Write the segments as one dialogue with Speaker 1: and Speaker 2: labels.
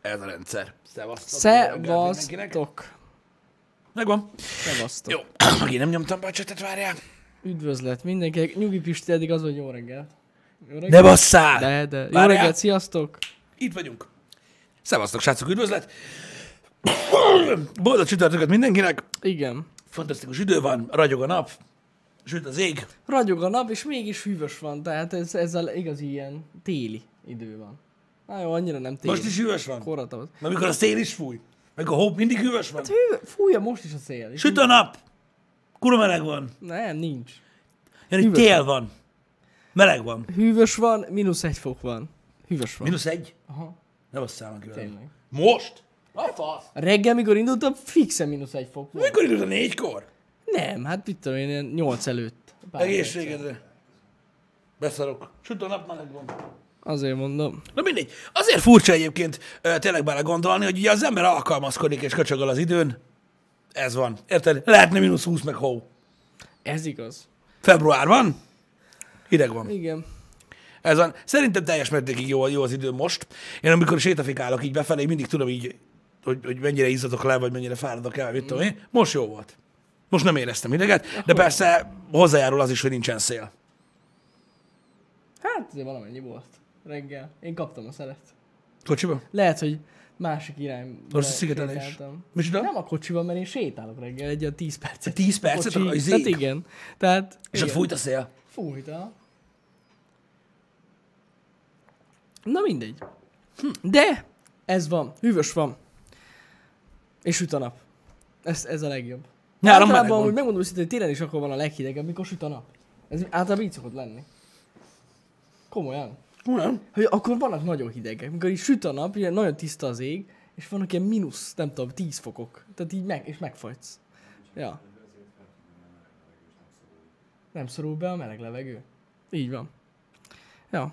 Speaker 1: ez a rendszer. Szevasztok. jó.
Speaker 2: Szevasztok.
Speaker 1: Megvan.
Speaker 2: Szevasztok.
Speaker 1: Jó, megint nem nyomtam be a csetet, várjál.
Speaker 2: Üdvözlet mindenkinek. Nyugi Pisti, eddig az, hogy jó reggel. Jó reggel.
Speaker 1: Ne basszál!
Speaker 2: De, de. Jó
Speaker 1: Várjál.
Speaker 2: reggelt, sziasztok.
Speaker 1: Itt vagyunk. Szevasztok, srácok, üdvözlet. Boldog csütörtököt mindenkinek.
Speaker 2: Igen.
Speaker 1: Fantasztikus idő van, ragyog a nap, süt az ég.
Speaker 2: Ragyog a nap, és mégis hűvös van, tehát ez, ez a igazi ilyen téli idő van. Na jó, annyira nem téli.
Speaker 1: Most is hűvös van.
Speaker 2: Korratavasz.
Speaker 1: Mert mikor a szél is fúj. Meg a hóp mindig hűvös van.
Speaker 2: Hű, fújja most is a szél.
Speaker 1: Süt a nap. Kurva meleg van.
Speaker 2: Nem, nincs.
Speaker 1: Jani,
Speaker 2: Hűvös
Speaker 1: tél van. Meleg van.
Speaker 2: Hűvös van, mínusz egy fok van. Hűvös van.
Speaker 1: Minusz egy?
Speaker 2: Aha,
Speaker 1: Ne basszál meg velem.
Speaker 2: tényleg.
Speaker 1: Most? A fasz.
Speaker 2: Reggel, mikor indultam, fixen mínusz egy fok volt.
Speaker 1: Mikor indult a négykor?
Speaker 2: Nem, hát mit tudom én, nyolc előtt.
Speaker 1: Egészségedre. Beszarok. Süt a nap, meleg van.
Speaker 2: Azért mondom.
Speaker 1: Na mindegy. Azért furcsa egyébként tényleg bele gondolni, hogy ugye az ember alkalmazkodik és köcsögöl az időn. Ez van. Érted? Lehetne mínusz 20 meg hó.
Speaker 2: Ez igaz.
Speaker 1: Február van. Hideg van.
Speaker 2: Igen.
Speaker 1: Ez van. Szerintem teljes mértékig jó, jó az idő most. Én amikor sétafikálok így befelé, mindig tudom így, hogy, hogy mennyire izzadok le, vagy mennyire fáradok el, mit tudom én. Most jó volt. Most nem éreztem ideget, de persze hozzájárul az is, hogy nincsen szél.
Speaker 2: Hát azért valamennyi volt reggel. Én kaptam a szelet.
Speaker 1: Kocsiba?
Speaker 2: Lehet, hogy másik irányba
Speaker 1: Most a szigetelés.
Speaker 2: sétáltam.
Speaker 1: Micsoda?
Speaker 2: Nem a kocsiban, mert én sétálok reggel egy olyan 10 percet.
Speaker 1: 10 percet
Speaker 2: Kocsi-
Speaker 1: a izék?
Speaker 2: Hát igen. Tehát,
Speaker 1: És ott
Speaker 2: igen.
Speaker 1: fújt a szél.
Speaker 2: Fújta. Na mindegy. Hm. De ez van. Hűvös van. És üt a nap. Ez, ez a legjobb.
Speaker 1: Nyáron meleg
Speaker 2: Általában,
Speaker 1: van.
Speaker 2: hogy megmondom őszintén, hogy télen is akkor van a leghidegebb, mikor süt a nap. Ez általában így szokott lenni. Komolyan.
Speaker 1: Nem?
Speaker 2: Hogy akkor vannak nagyon hidegek, mikor így süt a nap, ilyen nagyon tiszta az ég, és vannak ilyen mínusz, nem tudom, 10 fokok. Tehát így meg, és megfagysz. Ja. Nem szorul be a meleg levegő. Így van. Ja.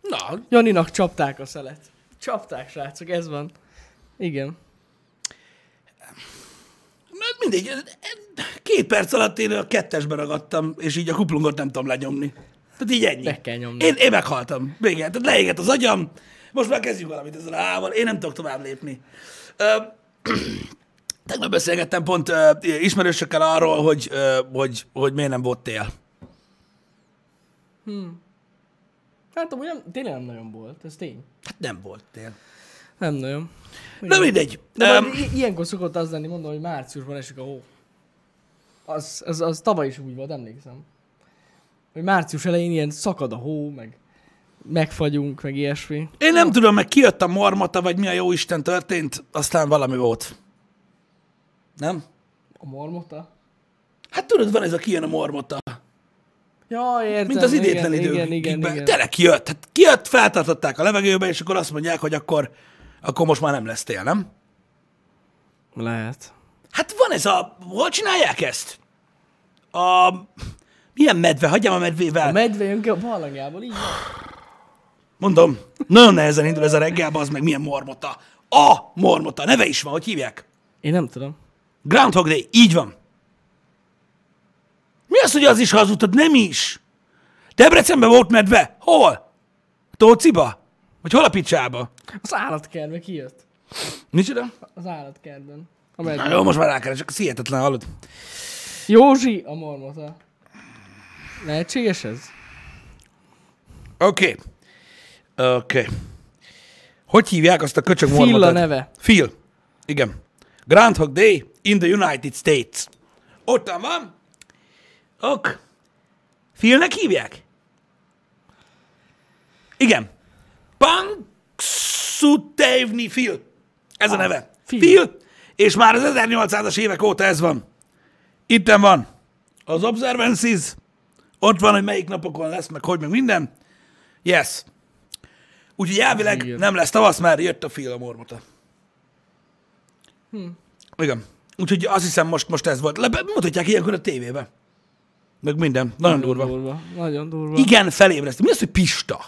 Speaker 1: Na,
Speaker 2: Janinak csapták a szelet. Csapták, srácok, ez van. Igen.
Speaker 1: Na, mindegy, két perc alatt én a kettesbe ragadtam, és így a kuplungot nem tudom lenyomni. Tehát így ennyi.
Speaker 2: Meg kell nyomni.
Speaker 1: Én, én meghaltam. Vége. Tehát leégett az agyam. Most már kezdjünk valamit ezzel a hával. Én nem tudok tovább lépni. Ö, tegnap beszélgettem pont ö, ismerősökkel arról, hogy, ö, hogy, hogy miért nem volt tél.
Speaker 2: Hát amúgy nem, tényleg nem nagyon volt, ez tény.
Speaker 1: Hát nem volt tél.
Speaker 2: Nem nagyon.
Speaker 1: Na mindegy.
Speaker 2: De majd i- ilyenkor szokott az lenni, mondom, hogy márciusban esik a hó. Az, az, az tavaly is úgy volt, emlékszem. Hogy március elején ilyen szakad a hó, meg megfagyunk, meg ilyesmi.
Speaker 1: Én nem tudom, meg kijött a marmota, vagy mi a jó Isten történt, aztán valami volt. Nem?
Speaker 2: A marmota?
Speaker 1: Hát tudod, van ez a kijön a marmota.
Speaker 2: Ja, értem.
Speaker 1: Mint az idétlen
Speaker 2: igen,
Speaker 1: idők.
Speaker 2: Igen, igen, igen.
Speaker 1: Tele kijött. Hát kijött, feltartották a levegőbe, és akkor azt mondják, hogy akkor, akkor most már nem lesz tél, nem?
Speaker 2: Lehet.
Speaker 1: Hát van ez a... Hol csinálják ezt? A... Milyen medve? Hagyjam a
Speaker 2: A
Speaker 1: medvével.
Speaker 2: medve jön ki a barlangjából, így.
Speaker 1: Mondom, nagyon nehezen indul ez a reggel, az meg milyen mormota. A mormota, neve is van, hogy hívják?
Speaker 2: Én nem tudom.
Speaker 1: Groundhog Day, így van. Mi az, hogy az is hazudtad? Nem is. Debrecenben volt medve? Hol? Tóciba? Vagy hol a picsába?
Speaker 2: Az állatkertbe kijött.
Speaker 1: Micsoda?
Speaker 2: Az állatkertben. A
Speaker 1: Na jó, most már rákeresek, ez hihetetlen, hallod?
Speaker 2: Józsi a marmota. Lehetséges ez?
Speaker 1: Oké. Okay. Oké. Okay. Hogy hívják azt a köcsög
Speaker 2: Phil a
Speaker 1: mormotot?
Speaker 2: neve.
Speaker 1: Phil. Igen. Groundhog Day in the United States. Ottan van. Ok. Philnek hívják? Igen. Punxsutawney Phil. Ez a neve.
Speaker 2: Phil.
Speaker 1: Phil. És már az 1800-as évek óta ez van. Itten van az Observances. Ott van, hogy melyik napokon lesz, meg hogy, meg minden. Yes. Úgyhogy elvileg
Speaker 2: Igen.
Speaker 1: nem lesz tavasz, már jött a Phil a mormota.
Speaker 2: Hm.
Speaker 1: Igen. Úgyhogy azt hiszem most, most ez volt. Le, mutatják ilyenkor a tévébe. Meg minden. Nagyon durva.
Speaker 2: durva. Nagyon durva.
Speaker 1: Igen, felébresztő. Mi az, hogy Pista?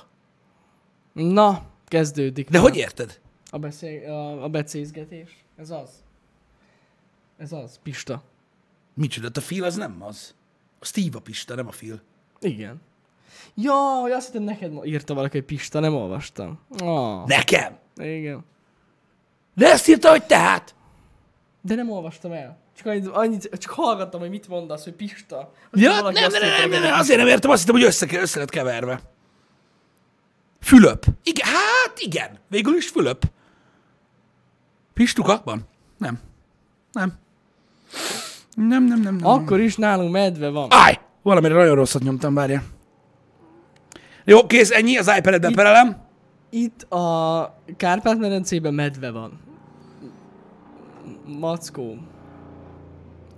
Speaker 2: Na, kezdődik.
Speaker 1: De
Speaker 2: Na.
Speaker 1: hogy érted?
Speaker 2: A, beszél, a, a becézgetés. Ez az. Ez az. Pista.
Speaker 1: Micsoda? A Phil az nem az. Steve a Pista, nem a Phil.
Speaker 2: Igen. Ja, hogy azt hittem neked ma- írta valaki, hogy Pista, nem olvastam. Ah.
Speaker 1: Nekem?
Speaker 2: Igen.
Speaker 1: De ezt írta, hogy tehát.
Speaker 2: De nem olvastam el. Csak, annyit, annyit, csak hallgattam, hogy mit mondasz, hogy Pista. Hogy
Speaker 1: Ja, nem,
Speaker 2: azt
Speaker 1: nem, nem,
Speaker 2: hogy
Speaker 1: nem, nem, azért nem értem, azt hittem, hogy össze, össze lett keverve. Fülöp. Igen, hát igen. Végül is Fülöp. Pistuka? Van. Nem. Nem. Nem, nem, nem, nem.
Speaker 2: Akkor is nálunk medve van.
Speaker 1: Áj! Valamire nagyon rosszat nyomtam, várja. Jó, kész, ennyi, az iPad-et perelem.
Speaker 2: Itt a Kárpát-medencében medve van. Mackó.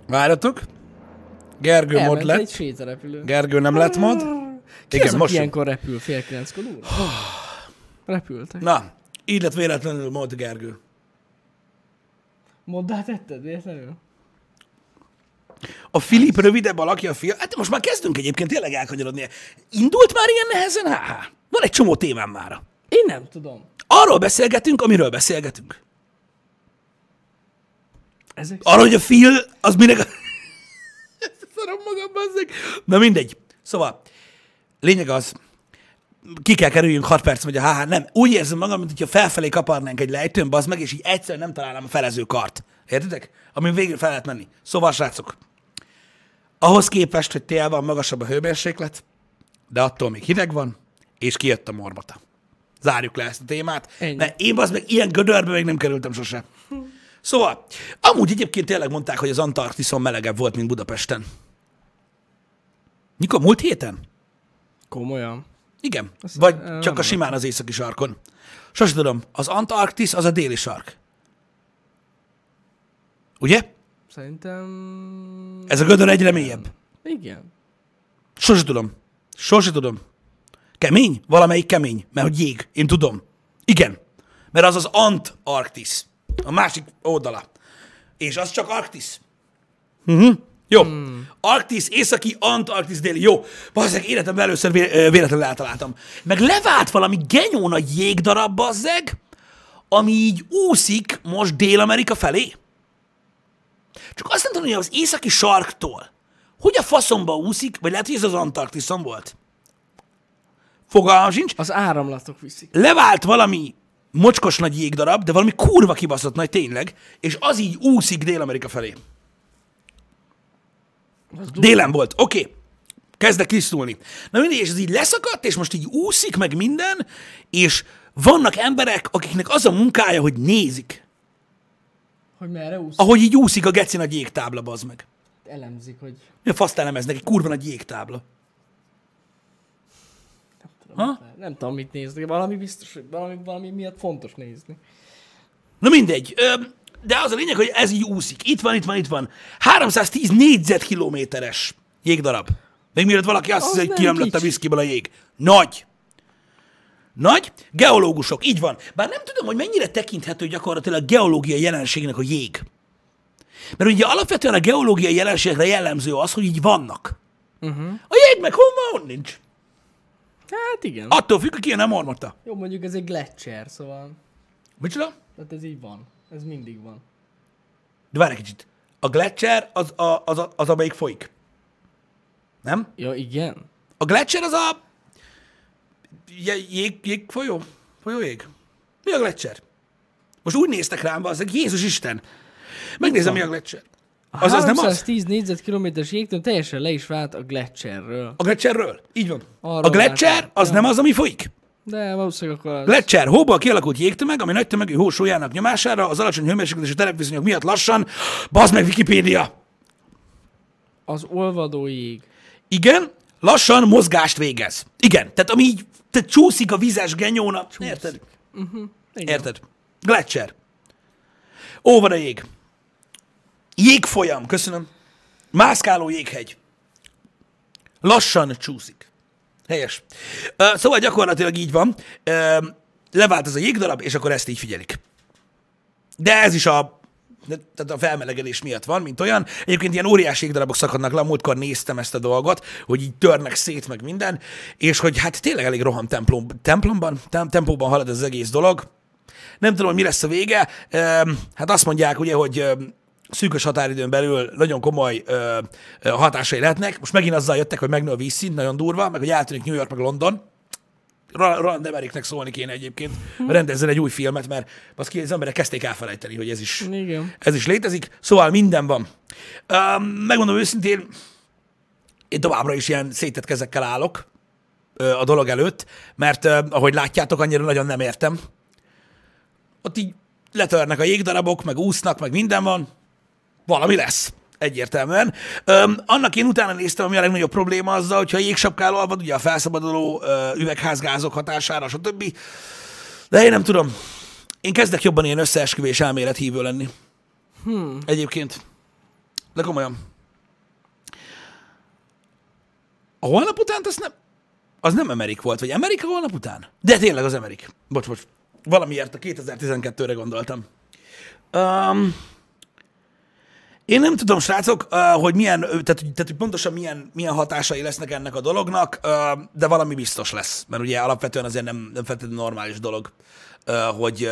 Speaker 1: Várjatok. Gergő mod
Speaker 2: Elment egy
Speaker 1: lett.
Speaker 2: sétarepülő.
Speaker 1: Gergő nem lett mod.
Speaker 2: Ki
Speaker 1: Igen,
Speaker 2: az,
Speaker 1: most.
Speaker 2: ilyenkor repül? Fél kilenckor úr? Repültek.
Speaker 1: Na, így lett véletlenül mod Gergő.
Speaker 2: Moddá tetted véletlenül?
Speaker 1: A Filip rövidebb alakja a fia. Hát most már kezdünk egyébként tényleg elkanyarodni. Indult már ilyen nehezen? Há, van egy csomó témám már.
Speaker 2: Én nem tudom.
Speaker 1: Arról beszélgetünk, amiről beszélgetünk.
Speaker 2: Ezek
Speaker 1: Arról, hogy a Phil, az minek... Szarom magam, bazzeg. Na mindegy. Szóval, lényeg az, ki kell kerüljünk 6 perc, vagy a HH. Nem, úgy érzem magam, mint hogyha felfelé kaparnánk egy lejtőn, bazd meg, és így egyszerűen nem találnám a felező kart. Értitek? Amin végül fel lehet menni. Szóval, srácok, ahhoz képest, hogy tél van, magasabb a hőmérséklet, de attól még hideg van, és kijött a mormota. Zárjuk le ezt a témát,
Speaker 2: Ennyi.
Speaker 1: mert én az meg ilyen gödörbe még nem kerültem sose. Szóval, amúgy egyébként tényleg mondták, hogy az Antarktiszon melegebb volt, mint Budapesten. Mikor? Múlt héten?
Speaker 2: komolyan.
Speaker 1: Igen.
Speaker 2: Azt-
Speaker 1: Vagy csak a simán az északi sarkon. Sose tudom, az Antarktisz az a déli sark. Ugye?
Speaker 2: Szerintem...
Speaker 1: Ez a gödör egyre mélyebb.
Speaker 2: Igen.
Speaker 1: Sose tudom. Sose tudom. Kemény? Valamelyik kemény, mert hogy jég. Én tudom. Igen. Mert az az Antarktisz. A másik oldala. És az csak Arktisz. Uh-huh. Jó. Hmm. Arktisz, északi, Antarktisz, déli. Jó. Bazzeg, életemben először vé- véletlenül eltaláltam. Meg levált valami genyó nagy jégdarab, bazzeg, ami így úszik most Dél-Amerika felé. Csak azt nem tudom, hogy az északi sarktól hogy a faszomba úszik, vagy lehet, hogy ez az Antarktiszon volt. Fogalmam sincs.
Speaker 2: Az áramlatok viszik.
Speaker 1: Levált valami mocskos nagy jégdarab, de valami kurva kibaszott nagy tényleg, és az így úszik Dél-Amerika felé. Délen volt, oké. Okay. Kezdek tisztulni. Na mindig, és ez így leszakadt, és most így úszik meg minden, és vannak emberek, akiknek az a munkája, hogy nézik,
Speaker 2: Hogy merre úsz?
Speaker 1: ahogy így úszik a geci nagy jégtábla, bazd meg.
Speaker 2: Elemzik, hogy...
Speaker 1: Mi a faszt elemeznek, egy kurva nagy jégtábla.
Speaker 2: Nem tudom,
Speaker 1: Ha?
Speaker 2: ha? nem tudom, mit nézni. Valami biztos, hogy valami, valami miatt fontos nézni.
Speaker 1: Na mindegy. De az a lényeg, hogy ez így úszik. Itt van, itt van, itt van. 310 négyzetkilométeres jégdarab. Még mielőtt valaki azt
Speaker 2: Az
Speaker 1: hiszi, hogy kiömlött a viszkiből a jég. Nagy. Nagy. Geológusok. Így van. Bár nem tudom, hogy mennyire tekinthető gyakorlatilag geológiai jelenségnek a jég. Mert ugye alapvetően a geológiai jelenségre jellemző az, hogy így vannak.
Speaker 2: Uh-huh.
Speaker 1: A jég meg hol van, nincs.
Speaker 2: Hát igen.
Speaker 1: Attól függ, ki nem ormata.
Speaker 2: Jó, mondjuk ez egy gletscher, szóval...
Speaker 1: Micsoda?
Speaker 2: Tehát ez így van. Ez mindig van.
Speaker 1: De várj egy kicsit. A gletszer az, a, az, a, az, amelyik folyik. Nem?
Speaker 2: Ja, igen?
Speaker 1: A gletszer az a jég, jég folyó? Folyójég? Mi a gletszer? Most úgy néztek rám, az Jézus Isten. Megnézem, mi a gletszer. Az, az nem az?
Speaker 2: 310 négyzetkilométeres jégtől teljesen le is vált a gletscherről.
Speaker 1: A gletszerről? Így van.
Speaker 2: Arról
Speaker 1: a
Speaker 2: láttam.
Speaker 1: az
Speaker 2: Ja.
Speaker 1: nem az, ami folyik.
Speaker 2: De valószínűleg akkor az...
Speaker 1: Gletszer, hóból kialakult jégtömeg, ami nagy tömegű hó sójának nyomására az alacsony hőmérséklet és a terepviszonyok miatt lassan, bazd meg Wikipédia.
Speaker 2: Az olvadó jég.
Speaker 1: Igen, lassan mozgást végez. Igen, tehát ami így, tehát csúszik a vizes genyóna. Érted?
Speaker 2: Igen.
Speaker 1: Érted? Gletszer. Ó, van a jég. Jégfolyam, köszönöm. Mászkáló jéghegy. Lassan csúszik. Helyes. Ö, Szóval gyakorlatilag így van. Levált ez a jégdarab, és akkor ezt így figyelik. De ez is a, de- tehát a felmelegedés miatt van, mint olyan. Egyébként ilyen óriási jégdarabok szakadnak le, múltkor néztem ezt a dolgot, hogy így törnek szét meg minden, és hogy hát tényleg elég roham templom, templomban, tem, tempóban halad az egész dolog. Nem tudom, hogy mi lesz a vége. Hát azt mondják ugye, hogy szűkös határidőn belül nagyon komoly ö, hatásai lehetnek. Most megint azzal jöttek, hogy megnő a vízszint, nagyon durva, meg hogy eltűnik New York, meg London. Ra- Roland Emmerichnek szólni kéne egyébként, rendezzen egy új filmet, mert baszki, az emberek kezdték elfelejteni, hogy ez is,
Speaker 2: Igen.
Speaker 1: ez is létezik. Szóval minden van. Um, megmondom őszintén, én továbbra is ilyen szétett kezekkel állok ö, a dolog előtt, mert ö, ahogy látjátok, annyira nagyon nem értem. Ott így letörnek a jégdarabok, meg úsznak, meg minden van. Valami lesz. Egyértelműen. Öm, annak én utána néztem, ami a legnagyobb probléma azzal, hogyha jégsapkál alvad, ugye a felszabaduló ö, üvegházgázok hatására, stb. De én nem tudom. Én kezdek jobban ilyen összeesküvés elmélet hívő lenni. Hmm. Egyébként. De komolyan. A holnap után az nem, az nem Amerik volt, vagy Amerika holnap után? De tényleg az Amerik. Bocs, bocs. Valamiért a 2012-re gondoltam. Um, én nem tudom, srácok, hogy milyen, tehát, tehát hogy pontosan milyen, milyen hatásai lesznek ennek a dolognak, de valami biztos lesz. Mert ugye alapvetően azért nem, nem feltétlenül normális dolog, hogy,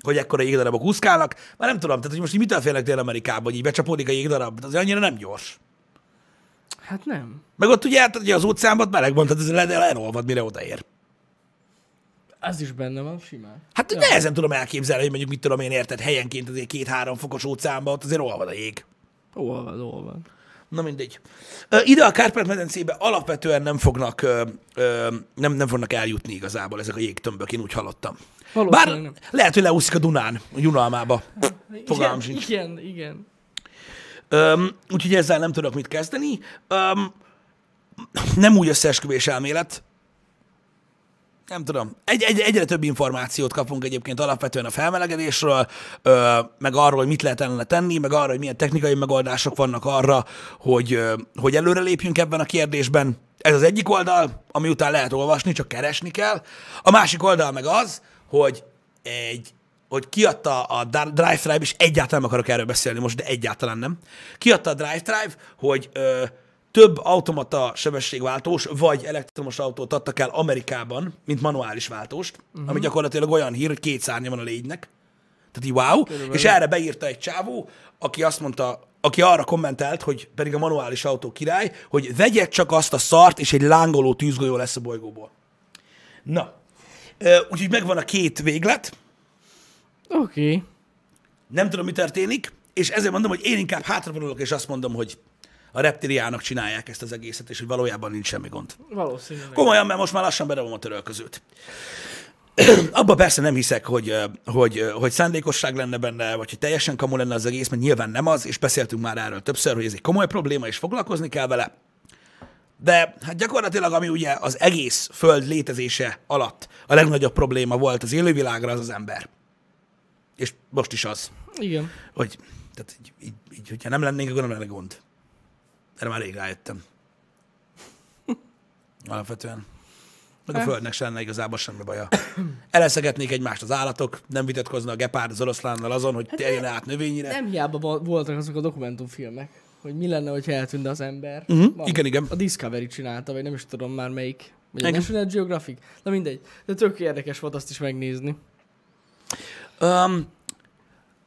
Speaker 1: hogy ekkora jégdarabok úszkálnak. Már nem tudom, tehát hogy most így mitől félnek Dél-Amerikában, hogy így becsapódik a jégdarab, azért annyira nem gyors.
Speaker 2: Hát nem.
Speaker 1: Meg ott ugye, hát, ugye az óceánban meleg van, tehát ez le, elolvad, mire odaér.
Speaker 2: Ez is benne van, simán.
Speaker 1: Hát ja. nehezen tudom elképzelni, hogy mondjuk mit tudom én érted, helyenként azért két-három fokos óceánban, ott azért olvad a jég.
Speaker 2: Olvad, olvad.
Speaker 1: Na mindegy. Ide a Kárpát-medencébe alapvetően nem fognak, nem, nem fognak eljutni igazából ezek a jégtömbök, én úgy hallottam. Bár
Speaker 2: nem.
Speaker 1: lehet, hogy leúszik a Dunán, a Junalmába. Fogalmam
Speaker 2: igen,
Speaker 1: sincs.
Speaker 2: Igen, igen.
Speaker 1: Öm, úgyhogy ezzel nem tudok mit kezdeni. Öm, nem úgy összeesküvés elmélet. Nem tudom. Egy, egy, egyre több információt kapunk egyébként alapvetően a felmelegedésről, ö, meg arról, hogy mit lehet ellene tenni, meg arra, hogy milyen technikai megoldások vannak arra, hogy, ö, hogy előre lépjünk ebben a kérdésben. Ez az egyik oldal, ami után lehet olvasni, csak keresni kell. A másik oldal meg az, hogy egy hogy kiadta a Drive Tribe, és egyáltalán nem akarok erről beszélni most, de egyáltalán nem. Kiadta a Drive Tribe, hogy ö, több automata sebességváltós, vagy elektromos autót adtak el Amerikában, mint manuális váltóst, uh-huh. ami gyakorlatilag olyan hír, hogy két szárnya van a légynek. Tehát így wow.
Speaker 2: Körülbelül.
Speaker 1: És erre beírta egy csávó, aki azt mondta, aki arra kommentelt, hogy pedig a manuális autó király, hogy vegyed csak azt a szart, és egy lángoló tűzgolyó lesz a bolygóból. Na, úgyhogy megvan a két véglet,
Speaker 2: Oké. Okay.
Speaker 1: nem tudom, mi történik, és ezért mondom, hogy én inkább hátravonulok, és azt mondom, hogy a reptiliának csinálják ezt az egészet, és hogy valójában nincs semmi gond.
Speaker 2: Valószínűleg.
Speaker 1: Komolyan, mert most már lassan bedobom a törölközőt. Abba persze nem hiszek, hogy, hogy, hogy szándékosság lenne benne, vagy hogy teljesen kamu lenne az egész, mert nyilván nem az, és beszéltünk már erről többször, hogy ez egy komoly probléma, és foglalkozni kell vele. De hát gyakorlatilag, ami ugye az egész Föld létezése alatt a legnagyobb probléma volt az élővilágra, az az ember. És most is az
Speaker 2: Igen.
Speaker 1: hogy tehát így, így, így, hogyha nem lennénk, akkor nem lenne gond. Erre már rég rájöttem. Alapvetően. Meg a Földnek sem lenne igazából semmi baja. Eleszegetnék egymást az állatok, nem vitatkozna a gepárd az oroszlánnal azon, hogy térjen át növényre.
Speaker 2: Nem hiába vo- voltak azok a dokumentumfilmek, hogy mi lenne, hogyha eltűnne az ember. Van.
Speaker 1: igen, igen.
Speaker 2: A Discovery csinálta, vagy nem is tudom már melyik. Vagy a. National Geographic. Na mindegy. De tök érdekes volt azt is megnézni.
Speaker 1: Um,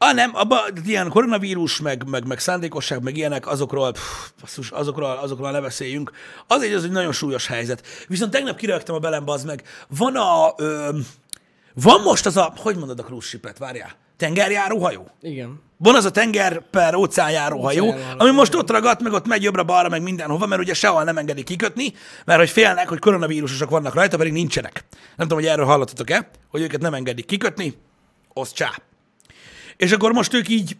Speaker 1: ah, nem, abban ilyen koronavírus, meg, meg, meg szándékosság, meg ilyenek, azokról, pff, basszus, azokról, azokról ne beszéljünk. Az egy, az egy nagyon súlyos helyzet. Viszont tegnap kirögtem a belem, bazd meg. Van a, ö, van most az a, hogy mondod a cruise várjál, tengerjáró hajó?
Speaker 2: Igen.
Speaker 1: Van az a tenger per óceánjáró hajó,
Speaker 2: Óceánjáró,
Speaker 1: ami most ott ragadt, meg ott megy jobbra-balra, meg mindenhova, mert ugye sehol nem engedik kikötni, mert hogy félnek, hogy koronavírusosok vannak rajta, pedig nincsenek. Nem tudom, hogy erről hallottatok-e, hogy őket nem engedik kikötni, az csá. És akkor most ők így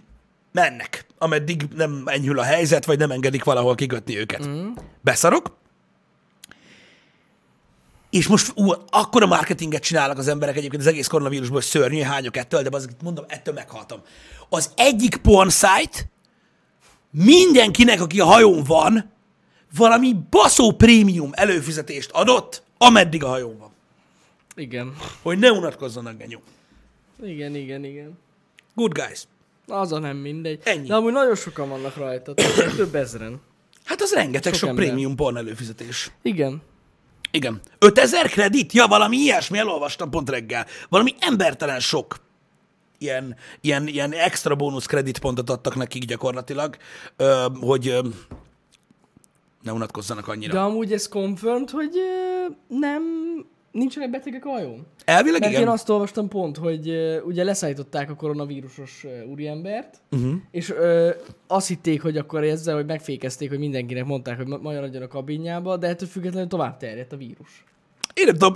Speaker 1: mennek, ameddig nem enyhül a helyzet, vagy nem engedik valahol kikötni őket. Mm. Beszarok, és most ú, akkora marketinget csinálnak az emberek egyébként az egész koronavírusból, szörnyű, hányok ettől, de azért mondom, ettől meghaltam. Az egyik porn site mindenkinek, aki a hajón van, valami baszó prémium előfizetést adott, ameddig a hajón van.
Speaker 2: Igen.
Speaker 1: Hogy ne unatkozzanak, genyó.
Speaker 2: Igen, igen, igen.
Speaker 1: Good guys.
Speaker 2: Az a nem mindegy.
Speaker 1: Ennyi.
Speaker 2: De amúgy nagyon sokan vannak rajta. több- Több ezren.
Speaker 1: Hát az rengeteg sok,
Speaker 2: Sok ember.
Speaker 1: prémium porn előfizetés.
Speaker 2: Igen.
Speaker 1: Igen. 5000 kredit? Ja, valami ilyesmi, elolvastam pont reggel. Valami embertelen sok ilyen, ilyen, ilyen extra bónusz kreditpontot adtak nekik gyakorlatilag, hogy ne unatkozzanak annyira.
Speaker 2: De amúgy ez confirmed, hogy nem Nincsenek betegek a hajón?
Speaker 1: Elvileg
Speaker 2: Mert
Speaker 1: igen.
Speaker 2: én azt olvastam pont, hogy uh, ugye leszállították a koronavírusos uh, úriembert, uh-huh. és uh, azt hitték, hogy akkor ezzel, hogy megfékezték, hogy mindenkinek mondták, hogy ma- maradjon a kabinjába, de ettől függetlenül tovább terjedt a vírus.
Speaker 1: Én nem tudom,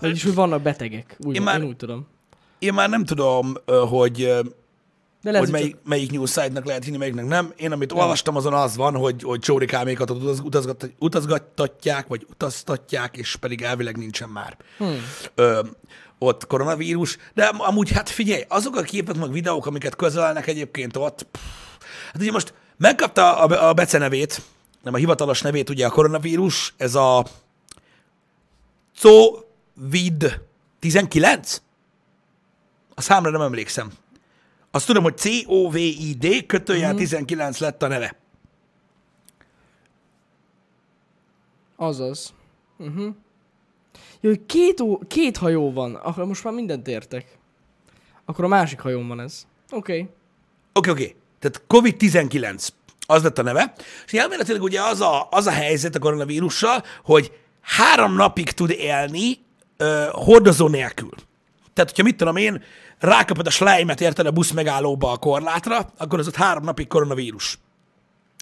Speaker 2: Vagyis, hogy vannak betegek. Úgy,
Speaker 1: Én már-
Speaker 2: én úgy tudom.
Speaker 1: én már nem tudom, hogy,
Speaker 2: De
Speaker 1: hogy melyik, melyik news site-nak lehet hinni, melyiknek nem. Én amit olvastam, azon az van, hogy, hogy csórikámékat utaz, utazgat, utazgattatják, vagy utaztatják, és pedig elvileg nincsen már hmm. ö, ott koronavírus. De am- amúgy, hát figyelj, azok a képek, meg videók, amiket közölnek egyébként ott, pff, hát ugye most megkapta a, a becenevét, nem a hivatalos nevét, ugye a koronavírus, ez a COVID-19? A számra nem emlékszem. Azt tudom, hogy C-O-V-I-D, kötőjel 19 lett a neve.
Speaker 2: Azaz. Uh-huh. Jó, két, ó, két hajó van, akkor most már mindent értek. Akkor a másik hajón van ez. Oké. Okay.
Speaker 1: Oké, oké. Tehát COVID-19, az lett a neve. És elméletileg ugye az a, az a helyzet a koronavírussal, hogy három napig tud élni ö, hordozó nélkül. Tehát, hogyha mit tudom én, rákapod a slájmet, érted a busz megállóba a korlátra, akkor az ott három napig koronavírus.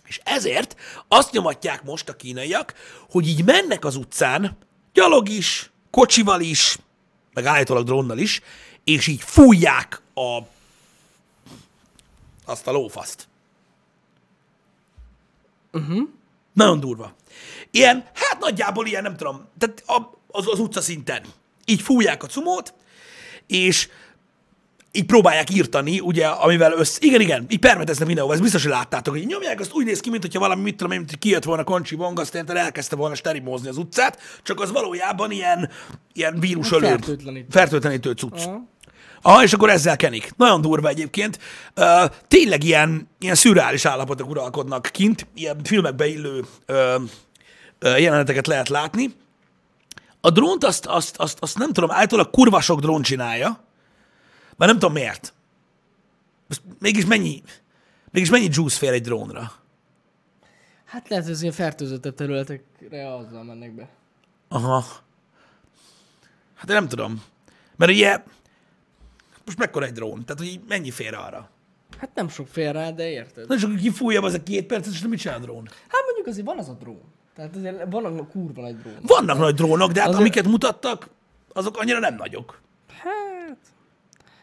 Speaker 1: És ezért azt nyomatják most a kínaiak, hogy így mennek az utcán, gyalog is, kocsival is, meg állítólag drónnal is, és így fújják a azt a lófaszt. Uh-huh. Nagyon durva. Ilyen, hát nagyjából ilyen, nem tudom, tehát a, az, az utca szinten. Így fújják a cumót, és így próbálják írtani, ugye, amivel össze... Igen, igen, így permeteznek mindenhova, ezt biztos, hogy láttátok, hogy nyomják, azt úgy néz ki, mintha valami, mit tudom én, mint hogy kijött volna Koncsi Wong, azt érted, elkezdte volna sterimózni az utcát, csak az valójában ilyen, ilyen vírusölő,
Speaker 2: Fertőtlenítő.
Speaker 1: fertőtlenítő cucc.
Speaker 2: Aha.
Speaker 1: Aha, és akkor ezzel kenik. Nagyon durva egyébként. Uh, tényleg ilyen, ilyen szürreális állapotok uralkodnak kint, ilyen filmekbe illő uh, uh, jeleneteket lehet látni. A drónt azt, azt, azt, azt nem tudom, általában kurva sok drón csinálja, már nem tudom miért. Most mégis mennyi, mégis mennyi juice fér egy drónra?
Speaker 2: Hát lehet, hogy az ilyen fertőzöttebb területekre azzal mennek be.
Speaker 1: Aha. Hát én nem tudom. Mert ugye, most mekkora egy drón? Tehát, hogy mennyi fér arra?
Speaker 2: Hát nem sok fél rá, de érted?
Speaker 1: És akkor kifújja az a két percet, és nem mit csinál a drón?
Speaker 2: Hát mondjuk azért van az a drón. Tehát azért van a kurva nagy drón.
Speaker 1: Vannak nagy drónok, de hát
Speaker 2: Azért-
Speaker 1: amiket mutattak, azok annyira nem nagyok.
Speaker 2: Hát,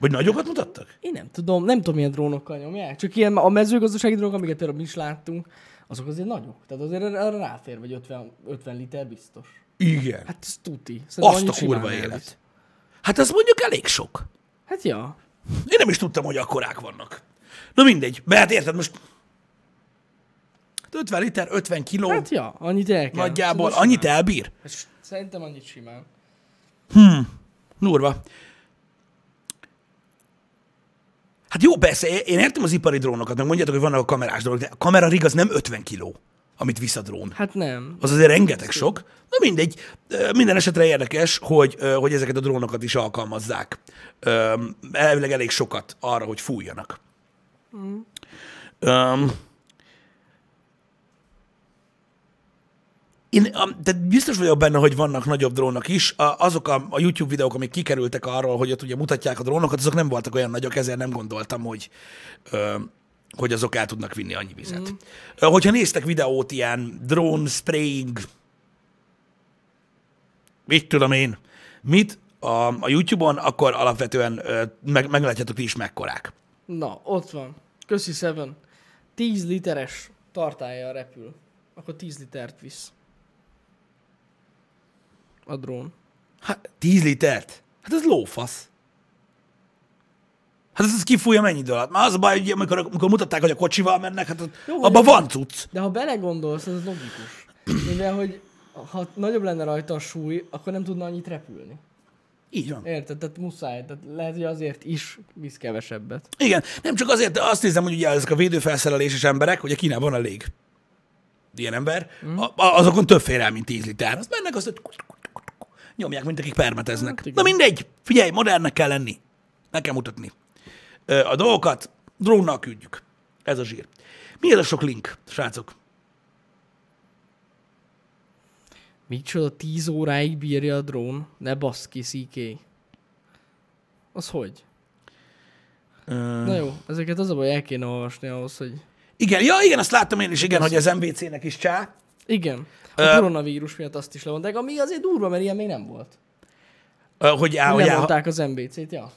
Speaker 1: Vagy nagyokat mutattak?
Speaker 2: én nem tudom, nem tudom milyen drónokkal nyomják. Csak ilyen a mezőgazdasági drónok, amiket előbb is láttunk, azok azért nagyok. Tehát azért arra ráfér, vagy 50, 50 liter biztos.
Speaker 1: Igen.
Speaker 2: Hát ez tuti. Szerintem
Speaker 1: Azt a kurva élet.
Speaker 2: elvisz.
Speaker 1: Hát ez mondjuk elég sok.
Speaker 2: Hát ja.
Speaker 1: Én nem is tudtam, hogy akkorák vannak. Na mindegy, mert hát érted most 50 liter, 50 kiló,
Speaker 2: Hát ja, annyit el kell.
Speaker 1: nagyjából,
Speaker 2: Szerintem
Speaker 1: annyit elbír?
Speaker 2: Hát Szerintem annyit simán.
Speaker 1: Durva. Hát jó, persze, én értem az ipari drónokat, meg mondjátok, hogy vannak a kamerás drónok, de a kamera rig az nem 50 kiló, amit visz a drón.
Speaker 2: Hát nem.
Speaker 1: Az azért rengeteg sok. Na mindegy, minden esetre érdekes, hogy, hogy ezeket a drónokat is alkalmazzák. Elvileg elég sokat arra, hogy fújjanak. Mm. Um, én tehát biztos vagyok benne, hogy vannak nagyobb drónok is. A, azok a, a YouTube videók, amik kikerültek arról, hogy ott ugye mutatják a drónokat, azok nem voltak olyan nagyok, ezért nem gondoltam, hogy, ö, hogy azok el tudnak vinni annyi vizet. Mm. Hogyha néztek videót ilyen drone spraying, mit tudom én, mit a, a YouTube-on, akkor alapvetően ö, meg, meglátjátok ti is mekkorák.
Speaker 2: Na, ott van. Köszi Seven. 10 literes tartálya repül. Akkor 10 litert visz. A drón.
Speaker 1: Hát 10 litert? Hát ez lófasz. Hát ez, ez kifújja mennyi idő alatt? Már az a baj, hogy amikor, amikor mutatták, hogy a kocsival mennek, hát
Speaker 2: Jó,
Speaker 1: abban van cucc.
Speaker 2: De ha belegondolsz, ez logikus. Mivel, hogy ha nagyobb lenne rajta a súly, akkor nem tudna annyit repülni.
Speaker 1: Így van.
Speaker 2: Érted? Tehát muszáj. Tehát lehet, hogy azért is visz kevesebbet.
Speaker 1: Igen, nem csak azért, de azt nézem, hogy ugye ezek a védőfelszereléses emberek, ugye Kínában van elég ilyen ember, a, a, azokon több fér el, mint 10 liter. Azt mennek, azt hogy nyomják, mint akik permeteznek.
Speaker 2: Hát.
Speaker 1: Na mindegy, figyelj, modernnek kell lenni. Meg kell mutatni. A dolgokat drónnal küldjük. Ez a zsír. Mi ez a sok link, srácok?
Speaker 2: Micsoda, 10 óráig bírja a drón? Ne basz ki, CK. Az hogy?
Speaker 1: Ö,
Speaker 2: Na jó, ezeket az a baj, el kéne olvasni ahhoz, hogy...
Speaker 1: igen, ja, igen, azt láttam én is, igen, hogy az MVC-nek is csá.
Speaker 2: Igen. A koronavírus miatt azt is levonták, ami azért durva, mert ilyen még nem volt.
Speaker 1: Hogy, á, hogy á,
Speaker 2: az MBC-t, ja.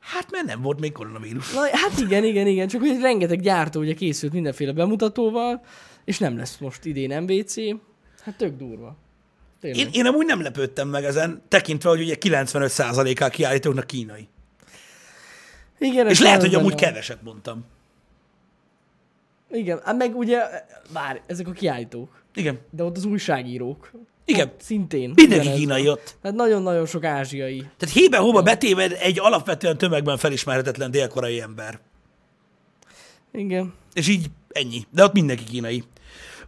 Speaker 1: hát mert nem volt még koronavírus.
Speaker 2: Na, hát igen, igen, igen, csak hogy rengeteg gyártó ugye készült mindenféle bemutatóval, és nem lesz most idén MBC. Hát tök durva. Tényleg.
Speaker 1: Én, én amúgy nem lepődtem meg ezen, tekintve, hogy ugye 95%-ál kiállítóknak kínai.
Speaker 2: Igen,
Speaker 1: És lehet, hogy amúgy
Speaker 2: van.
Speaker 1: keveset mondtam.
Speaker 2: Igen, hát meg ugye, várj, ezek a kiállítók.
Speaker 1: Igen.
Speaker 2: De ott az újságírók.
Speaker 1: Igen.
Speaker 2: Ott szintén.
Speaker 1: Mindenki kínai ott.
Speaker 2: Hát nagyon-nagyon sok ázsiai.
Speaker 1: Tehát hébe-hóba betéved egy alapvetően tömegben felismerhetetlen délkorai ember.
Speaker 2: Igen.
Speaker 1: És így ennyi. De ott mindenki kínai.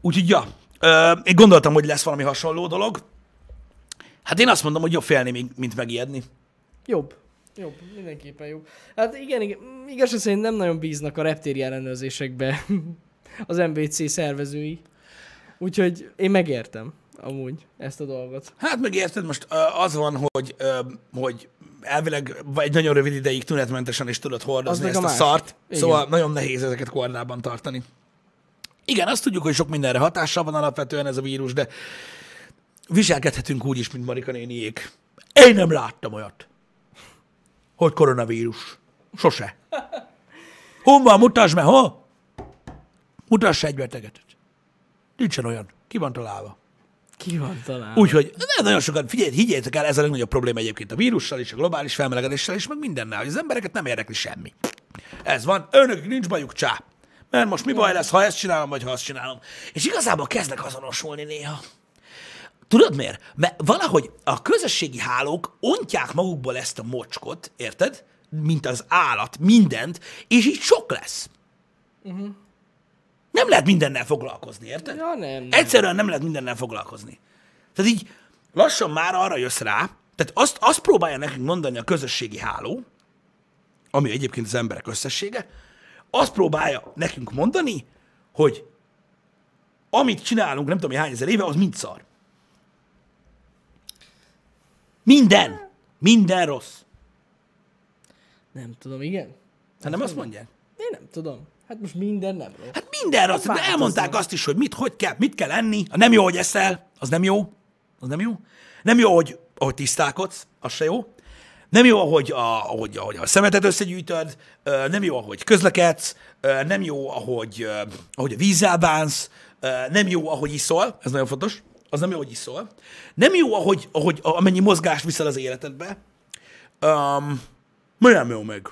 Speaker 1: Úgyhogy ja, ö, én gondoltam, hogy lesz valami hasonló dolog. Hát én azt mondom, hogy jobb félni, mint- megijedni.
Speaker 2: Jobb. Jobb, mindenképpen jobb. Hát igen, igen igaz, szerint nem nagyon bíznak a reptéri ellenőrzésekbe az MBC szervezői. Úgyhogy én megértem amúgy ezt a dolgot.
Speaker 1: Hát meg érted, most az van, hogy, hogy elvileg egy nagyon rövid ideig tünetmentesen is tudod hordozni ezt
Speaker 2: a
Speaker 1: a, szart,
Speaker 2: Igen.
Speaker 1: szóval nagyon nehéz ezeket kordában tartani. Igen, azt tudjuk, hogy sok mindenre hatással van alapvetően ez a vírus, de viselkedhetünk úgy is, mint Marika néniék. Én nem láttam olyat, hogy koronavírus. Sose. Van, mutasd meg, hol? Mutass egy beteget. Nincsen olyan. Ki van találva.
Speaker 2: Ki van talán?
Speaker 1: Úgyhogy nagyon sokan, figyelj, higgyétek el, ez a legnagyobb probléma egyébként a vírussal és a globális felmelegedéssel és meg mindennel, hogy az embereket nem érdekli semmi. Ez van, önök nincs bajuk csá. Mert most mi baj lesz, ha ezt csinálom, vagy ha azt csinálom. És igazából kezdek azonosulni néha. Tudod miért? Mert valahogy a közösségi hálók ontják magukból ezt a mocskot, érted? Mint az állat, mindent, és így sok lesz. Uh-huh. Nem lehet mindennel foglalkozni, érted?
Speaker 2: Ja, nem, nem.
Speaker 1: Egyszerűen nem lehet mindennel foglalkozni. Tehát így lassan már arra jössz rá, tehát azt, azt próbálja nekünk mondani a közösségi háló, ami egyébként az emberek összessége, azt próbálja nekünk mondani, hogy amit csinálunk, nem tudom, hány ezer éve, az mind szar. Minden. Minden rossz.
Speaker 2: Nem tudom, igen?
Speaker 1: Hát nem azt mondják?
Speaker 2: Én nem tudom. Hát most minden nem rossz.
Speaker 1: Hát minden rossz. De elmondták azt is, hogy mit, hogy kell, mit kell enni. Ha nem jó, hogy eszel, az nem jó. Az nem jó. Nem jó, hogy, ahogy tisztálkodsz, az se jó. Nem jó, ahogy a, ahogy, ahogy a szemetet összegyűjtöd, nem jó, ahogy közlekedsz, nem jó, ahogy, ahogy a vízzel bánsz, nem jó, ahogy iszol, ez nagyon fontos, az nem jó, hogy iszol. Nem jó, ahogy, ahogy amennyi mozgást viszel az életedbe. Um, nem jó meg.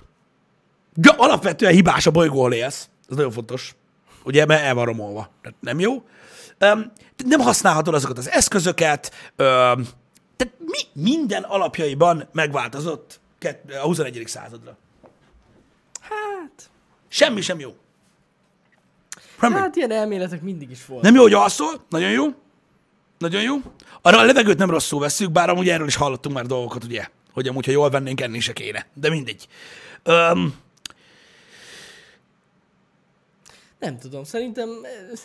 Speaker 1: Alapvetően hibás a bolygó, ahol élsz. Ez nagyon fontos. Ugye, mert el van romolva. Nem jó. Nem használhatod azokat az eszközöket. Tehát mi, minden alapjaiban megváltozott a 21. századra.
Speaker 2: Hát,
Speaker 1: Semmi sem jó. Semmi.
Speaker 2: hát ilyen elméletek mindig is volt.
Speaker 1: Nem jó, hogy alszol, nagyon jó. Nagyon jó. Arra a levegőt nem rosszul veszük, bár amúgy erről is hallottunk már dolgokat, ugye, hogy amúgy, ha jól vennénk, enni se kéne. De mindegy. Um,
Speaker 2: Nem tudom, szerintem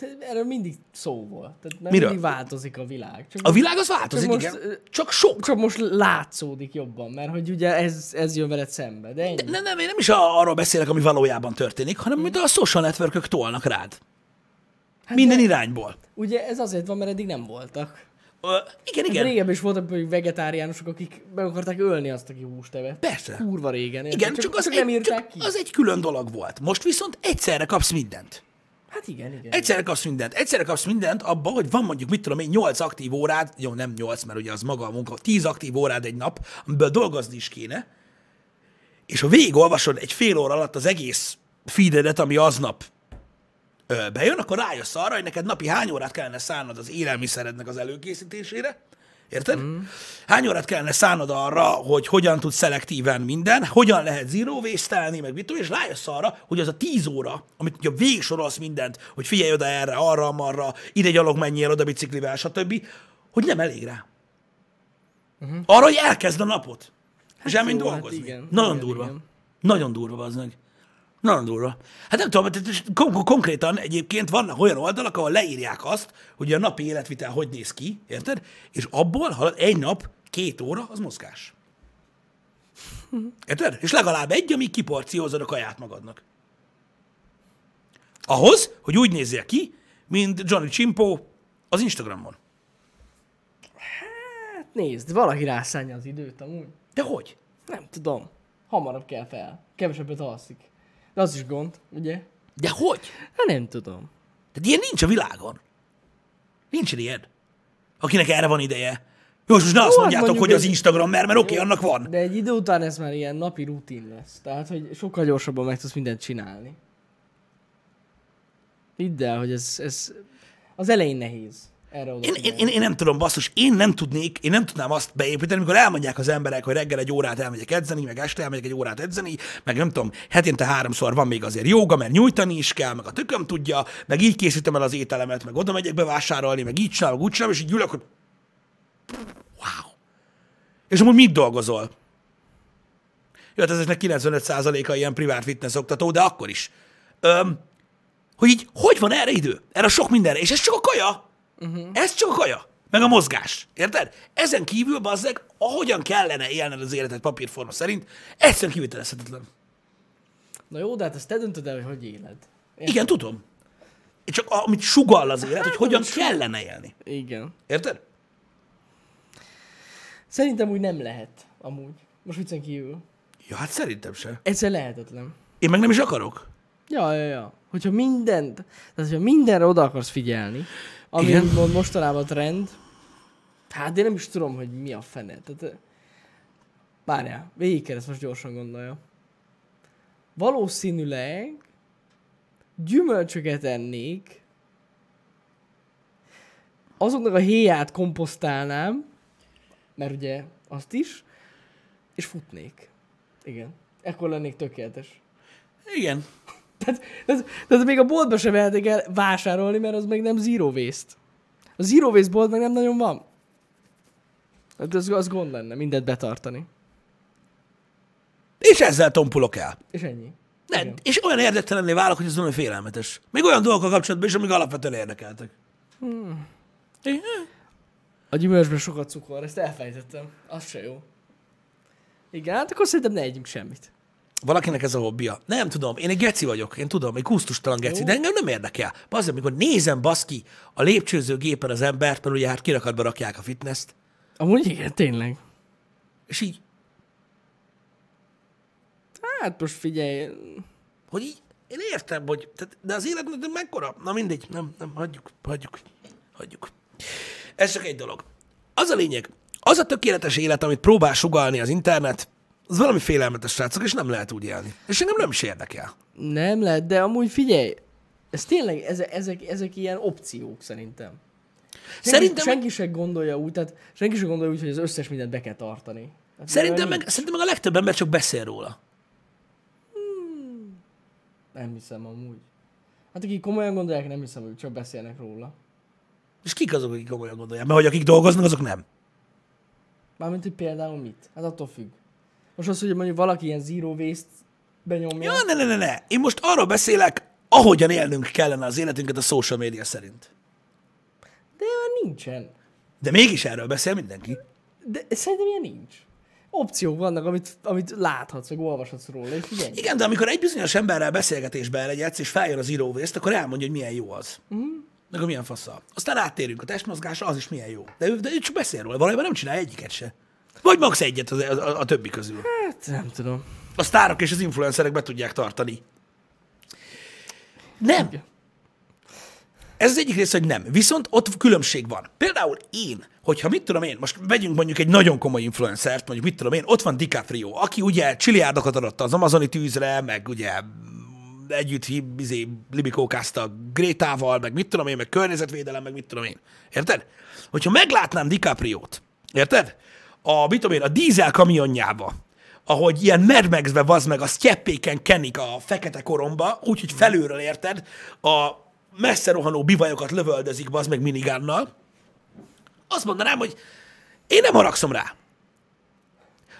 Speaker 2: eh, erről mindig szó volt. Tehát mert
Speaker 1: Miről?
Speaker 2: mindig változik a világ. Csak,
Speaker 1: a világ az változik,
Speaker 2: Csak most,
Speaker 1: igen.
Speaker 2: ö,
Speaker 1: Csak sok.
Speaker 2: csak most látszódik jobban, mert hogy ugye ez, ez jön veled szembe. De ennyi.
Speaker 1: Nem, nem, én nem is arról beszélek, ami valójában történik, hanem amit a social networkök tolnak rád.
Speaker 2: Hát
Speaker 1: Minden
Speaker 2: de-
Speaker 1: irányból.
Speaker 2: Ugye ez azért van, mert eddig nem voltak.
Speaker 1: Ö, igen,
Speaker 2: Igen.
Speaker 1: igen.
Speaker 2: Régebben is voltak mondjuk vegetáriánusok, akik meg akarták ölni azt, aki húst evett.
Speaker 1: Persze.
Speaker 2: Kurva régen. érted?
Speaker 1: Igen, csak, az,
Speaker 2: csak nem
Speaker 1: egy,
Speaker 2: írták
Speaker 1: csak
Speaker 2: ki.
Speaker 1: az egy külön dolog volt. Most viszont egyszerre kapsz mindent.
Speaker 2: Hát igen, igen.
Speaker 1: Egyszerre kapsz mindent. Egyszerre kapsz mindent abba, hogy van mondjuk, mit tudom én, 8 aktív órád, jó, nem 8, mert ugye az maga a munka, 10 aktív órád egy nap, amiből dolgozni is kéne, és ha végigolvasod egy fél óra alatt az egész feededet, ami aznap bejön, akkor rájössz arra, hogy neked napi hány órát kellene szánnod az élelmiszerednek az előkészítésére, Érted? Mm. Hány órát kellene szánnod arra, hogy hogyan tudsz szelektíven minden, hogyan lehet zero waste meg mit tudom, és rájössz arra, hogy az a 10 óra, amit ugye végig sorolsz mindent, hogy figyelj oda erre, arra, amarra, ide gyalog menjél, oda biciklivel, stb., hogy nem elég rá. Uh-huh. Arra, hogy elkezd a napot. Hát és elmenj
Speaker 2: hát
Speaker 1: dolgozni.
Speaker 2: igen.
Speaker 1: Nagyon
Speaker 2: Igen,
Speaker 1: durva.
Speaker 2: igen.
Speaker 1: Nagyon durva az meg. Nagyon durva. Hát nem tudom, tehát kon- konkrétan egyébként vannak olyan oldalak, ahol leírják azt, hogy a napi életvitel hogy néz ki, érted? És abból halad egy nap, két óra, az mozgás. Érted? És legalább egy, amíg kiporciózod a kaját magadnak. Ahhoz, hogy úgy nézzél ki, mint Johnny Csimpo az Instagramon.
Speaker 2: Hát nézd, valaki rászánja az időt amúgy.
Speaker 1: De hogy?
Speaker 2: Nem tudom. Hamarabb kell fel. Kevesebbet alszik. Az is gond, ugye?
Speaker 1: De hogy?
Speaker 2: Hát nem tudom.
Speaker 1: Tehát ilyen nincs a világon. Nincs ilyen. Akinek erre van ideje. Jó, és most ne azt
Speaker 2: hát
Speaker 1: mondjátok, hogy az Instagram, mert, mert oké, okay, annak van.
Speaker 2: De egy idő után ez már ilyen napi rutin lesz. Tehát, hogy sokkal gyorsabban meg tudsz mindent csinálni. Hidd el, hogy ez, ez az elején nehéz. Erre
Speaker 1: Én, én, én, én, nem tudom, basszus, én nem tudnék, én nem tudnám azt beépíteni, amikor elmondják az emberek, hogy reggel egy órát elmegyek edzeni, meg este elmegyek egy órát edzeni, meg nem tudom, hetente háromszor van még azért joga, mert nyújtani is kell, meg a tököm tudja, meg így készítem el az ételemet, meg oda megyek bevásárolni, meg így csinálom, meg úgy csinálom, és így ülök, hogy wow. És amúgy mit dolgozol? Jó, hát ezeknek 95%-a ilyen privát fitness oktató, de akkor is. Öm, hogy így, hogy van erre idő? Erre sok mindenre. És ez csak a kaja. Uh-huh. Ez csak a kaja. Meg a mozgás. Érted? Ezen kívül, bazzeg, ahogyan kellene élned az életet papírforma szerint, egyszerűen kivitelezhetetlen.
Speaker 2: Na jó, de hát ezt te döntöd el, hogy hogy éled.
Speaker 1: Igen, tudom. Csak amit sugall az élet, hogy hogyan kellene élni.
Speaker 2: Igen.
Speaker 1: Érted?
Speaker 2: Szerintem úgy nem lehet, amúgy. Most viccen kívül.
Speaker 1: Ja, hát szerintem se.
Speaker 2: Egyszer lehetetlen.
Speaker 1: Én meg nem is akarok.
Speaker 2: Ja, ja, ja. Hogyha mindent, tehát hogyha mindenre oda akarsz figyelni, ami
Speaker 1: Igen.
Speaker 2: mostanában trend, hát én nem is tudom, hogy mi a fene. Tehát, eh, várjál, végig kell ezt most gyorsan gondolja. Valószínűleg gyümölcsöket ennék, azoknak a héját komposztálnám, mert ugye azt is, és futnék. Igen. Ekkor lennék tökéletes.
Speaker 1: Igen.
Speaker 2: Tehát, tehát, tehát még a boltba sem mehetek el vásárolni, mert az meg nem zero waste. A zero waste bolt meg nem nagyon van. Hát az, az gond lenne, mindent betartani.
Speaker 1: És ezzel tompulok el.
Speaker 2: És ennyi.
Speaker 1: Ne,
Speaker 2: Igen.
Speaker 1: és olyan érdektelenné válok, hogy ez nagyon félelmetes. Még olyan dolgokkal kapcsolatban is, amik alapvetően érdekeltek. Hmm.
Speaker 2: A gyümölcsben sokat cukor, ezt elfejtettem. Az se jó. Igen, hát akkor szerintem ne együnk semmit.
Speaker 1: Valakinek ez a hobbija. Nem tudom, én egy geci vagyok, én tudom, egy kusztustalan geci,
Speaker 2: Jó.
Speaker 1: de engem nem érdekel. Az, amikor nézem baszki a lépcsőző gépen az embert, mert ugye hát kirakatba rakják a fitnesszt,
Speaker 2: Amúgy igen, tényleg.
Speaker 1: és így,
Speaker 2: Hát most figyelj,
Speaker 1: hogy így, én értem, hogy, tehát, de az élet de mekkora? Na mindegy, nem, nem, hagyjuk, hagyjuk, hagyjuk. Ez csak egy dolog. Az a lényeg, az a tökéletes élet, amit próbál sugalni az internet, az valami félelmetes, srácok, és nem lehet úgy élni. És engem nem is érdekel.
Speaker 2: nem lehet, de amúgy figyelj, ez tényleg, ezek, ezek, ezek ilyen opciók szerintem. Senki,
Speaker 1: Szerintem,
Speaker 2: senki sem gondolja úgy, tehát senki sem gondolja úgy, hogy az összes mindent be kell tartani. Hát
Speaker 1: szerintem, meg, szerintem meg a legtöbb ember csak beszél róla.
Speaker 2: Nem hiszem amúgy. Hát akik komolyan gondolják, nem hiszem, hogy csak beszélnek róla.
Speaker 1: És kik azok, akik komolyan gondolják? Mert hogy akik dolgoznak, azok nem.
Speaker 2: Mármint, hogy például mit? Hát attól függ. Most az, hogy mondjuk valaki ilyen zero waste benyomja.
Speaker 1: Ja, ne, ne, ne, ne. Én most arról beszélek, ahogyan élnünk kellene az életünket a social media szerint.
Speaker 2: De olyan nincsen.
Speaker 1: De mégis erről beszél mindenki.
Speaker 2: De szerintem ilyen nincs. Opciók vannak, amit, amit láthatsz, vagy olvashatsz róla, és ennyi.
Speaker 1: Igen, de amikor egy bizonyos emberrel beszélgetésbe elegyedsz, és feljön az waste, akkor elmondja, hogy milyen jó az. Uh-huh. Meg hogy milyen faszal. Aztán áttérünk a testmozgásra, az is milyen jó. De ő, de ő csak beszél róla, valójában nem csinál egyiket se. Vagy max egyet a, a, a többi közül.
Speaker 2: Hát nem tudom.
Speaker 1: A sztárok és az influencerek be tudják tartani. Nem.
Speaker 2: Igen.
Speaker 1: Ez az egyik része, hogy nem. Viszont ott különbség van. Például én, hogyha mit tudom én, most vegyünk mondjuk egy nagyon komoly influencert, mondjuk mit tudom én, ott van DiCaprio, aki ugye csiliárdokat adott az amazoni tűzre, meg ugye együtt izé, libikókázta Grétával, meg mit tudom én, meg környezetvédelem, meg mit tudom én. Érted? Hogyha meglátnám DiCaprio-t, érted? A, mit tudom én, a dízel kamionjába, ahogy ilyen Max-be vaz meg, a sztyeppéken kenik a fekete koromba, úgyhogy felülről érted, a messze rohanó bivajokat lövöldözik, az meg minigánnal, azt mondanám, hogy én nem haragszom rá.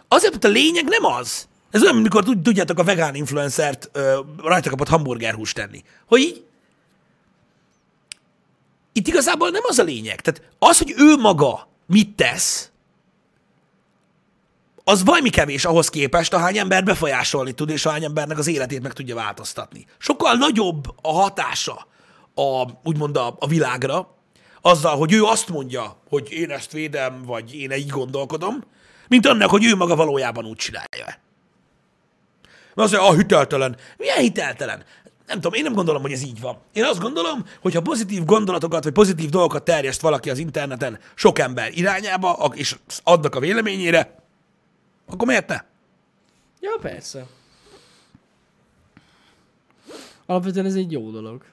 Speaker 1: Azért, mert a lényeg nem az, Ez olyan, amikor tud- tudjátok a vegán influencert ö, rajta kapott hamburgerhúst tenni. Hogy így, itt igazából nem az a lényeg. Tehát az, hogy ő maga mit tesz, az valami kevés ahhoz képest, ahány ember befolyásolni tud, és ahány embernek az életét meg tudja változtatni. Sokkal nagyobb a hatása a, úgymond a, a világra, azzal, hogy ő azt mondja, hogy én ezt védem, vagy én így gondolkodom, mint annak, hogy ő maga valójában úgy csinálja. Mert mondja, a hiteltelen. Milyen hiteltelen? Nem tudom, én nem gondolom, hogy ez így van. Én azt gondolom, hogy ha pozitív gondolatokat, vagy pozitív dolgokat terjeszt valaki az interneten sok ember irányába, és adnak a véleményére, akkor miért ne?
Speaker 2: Ja, persze. Alapvetően ez egy jó dolog.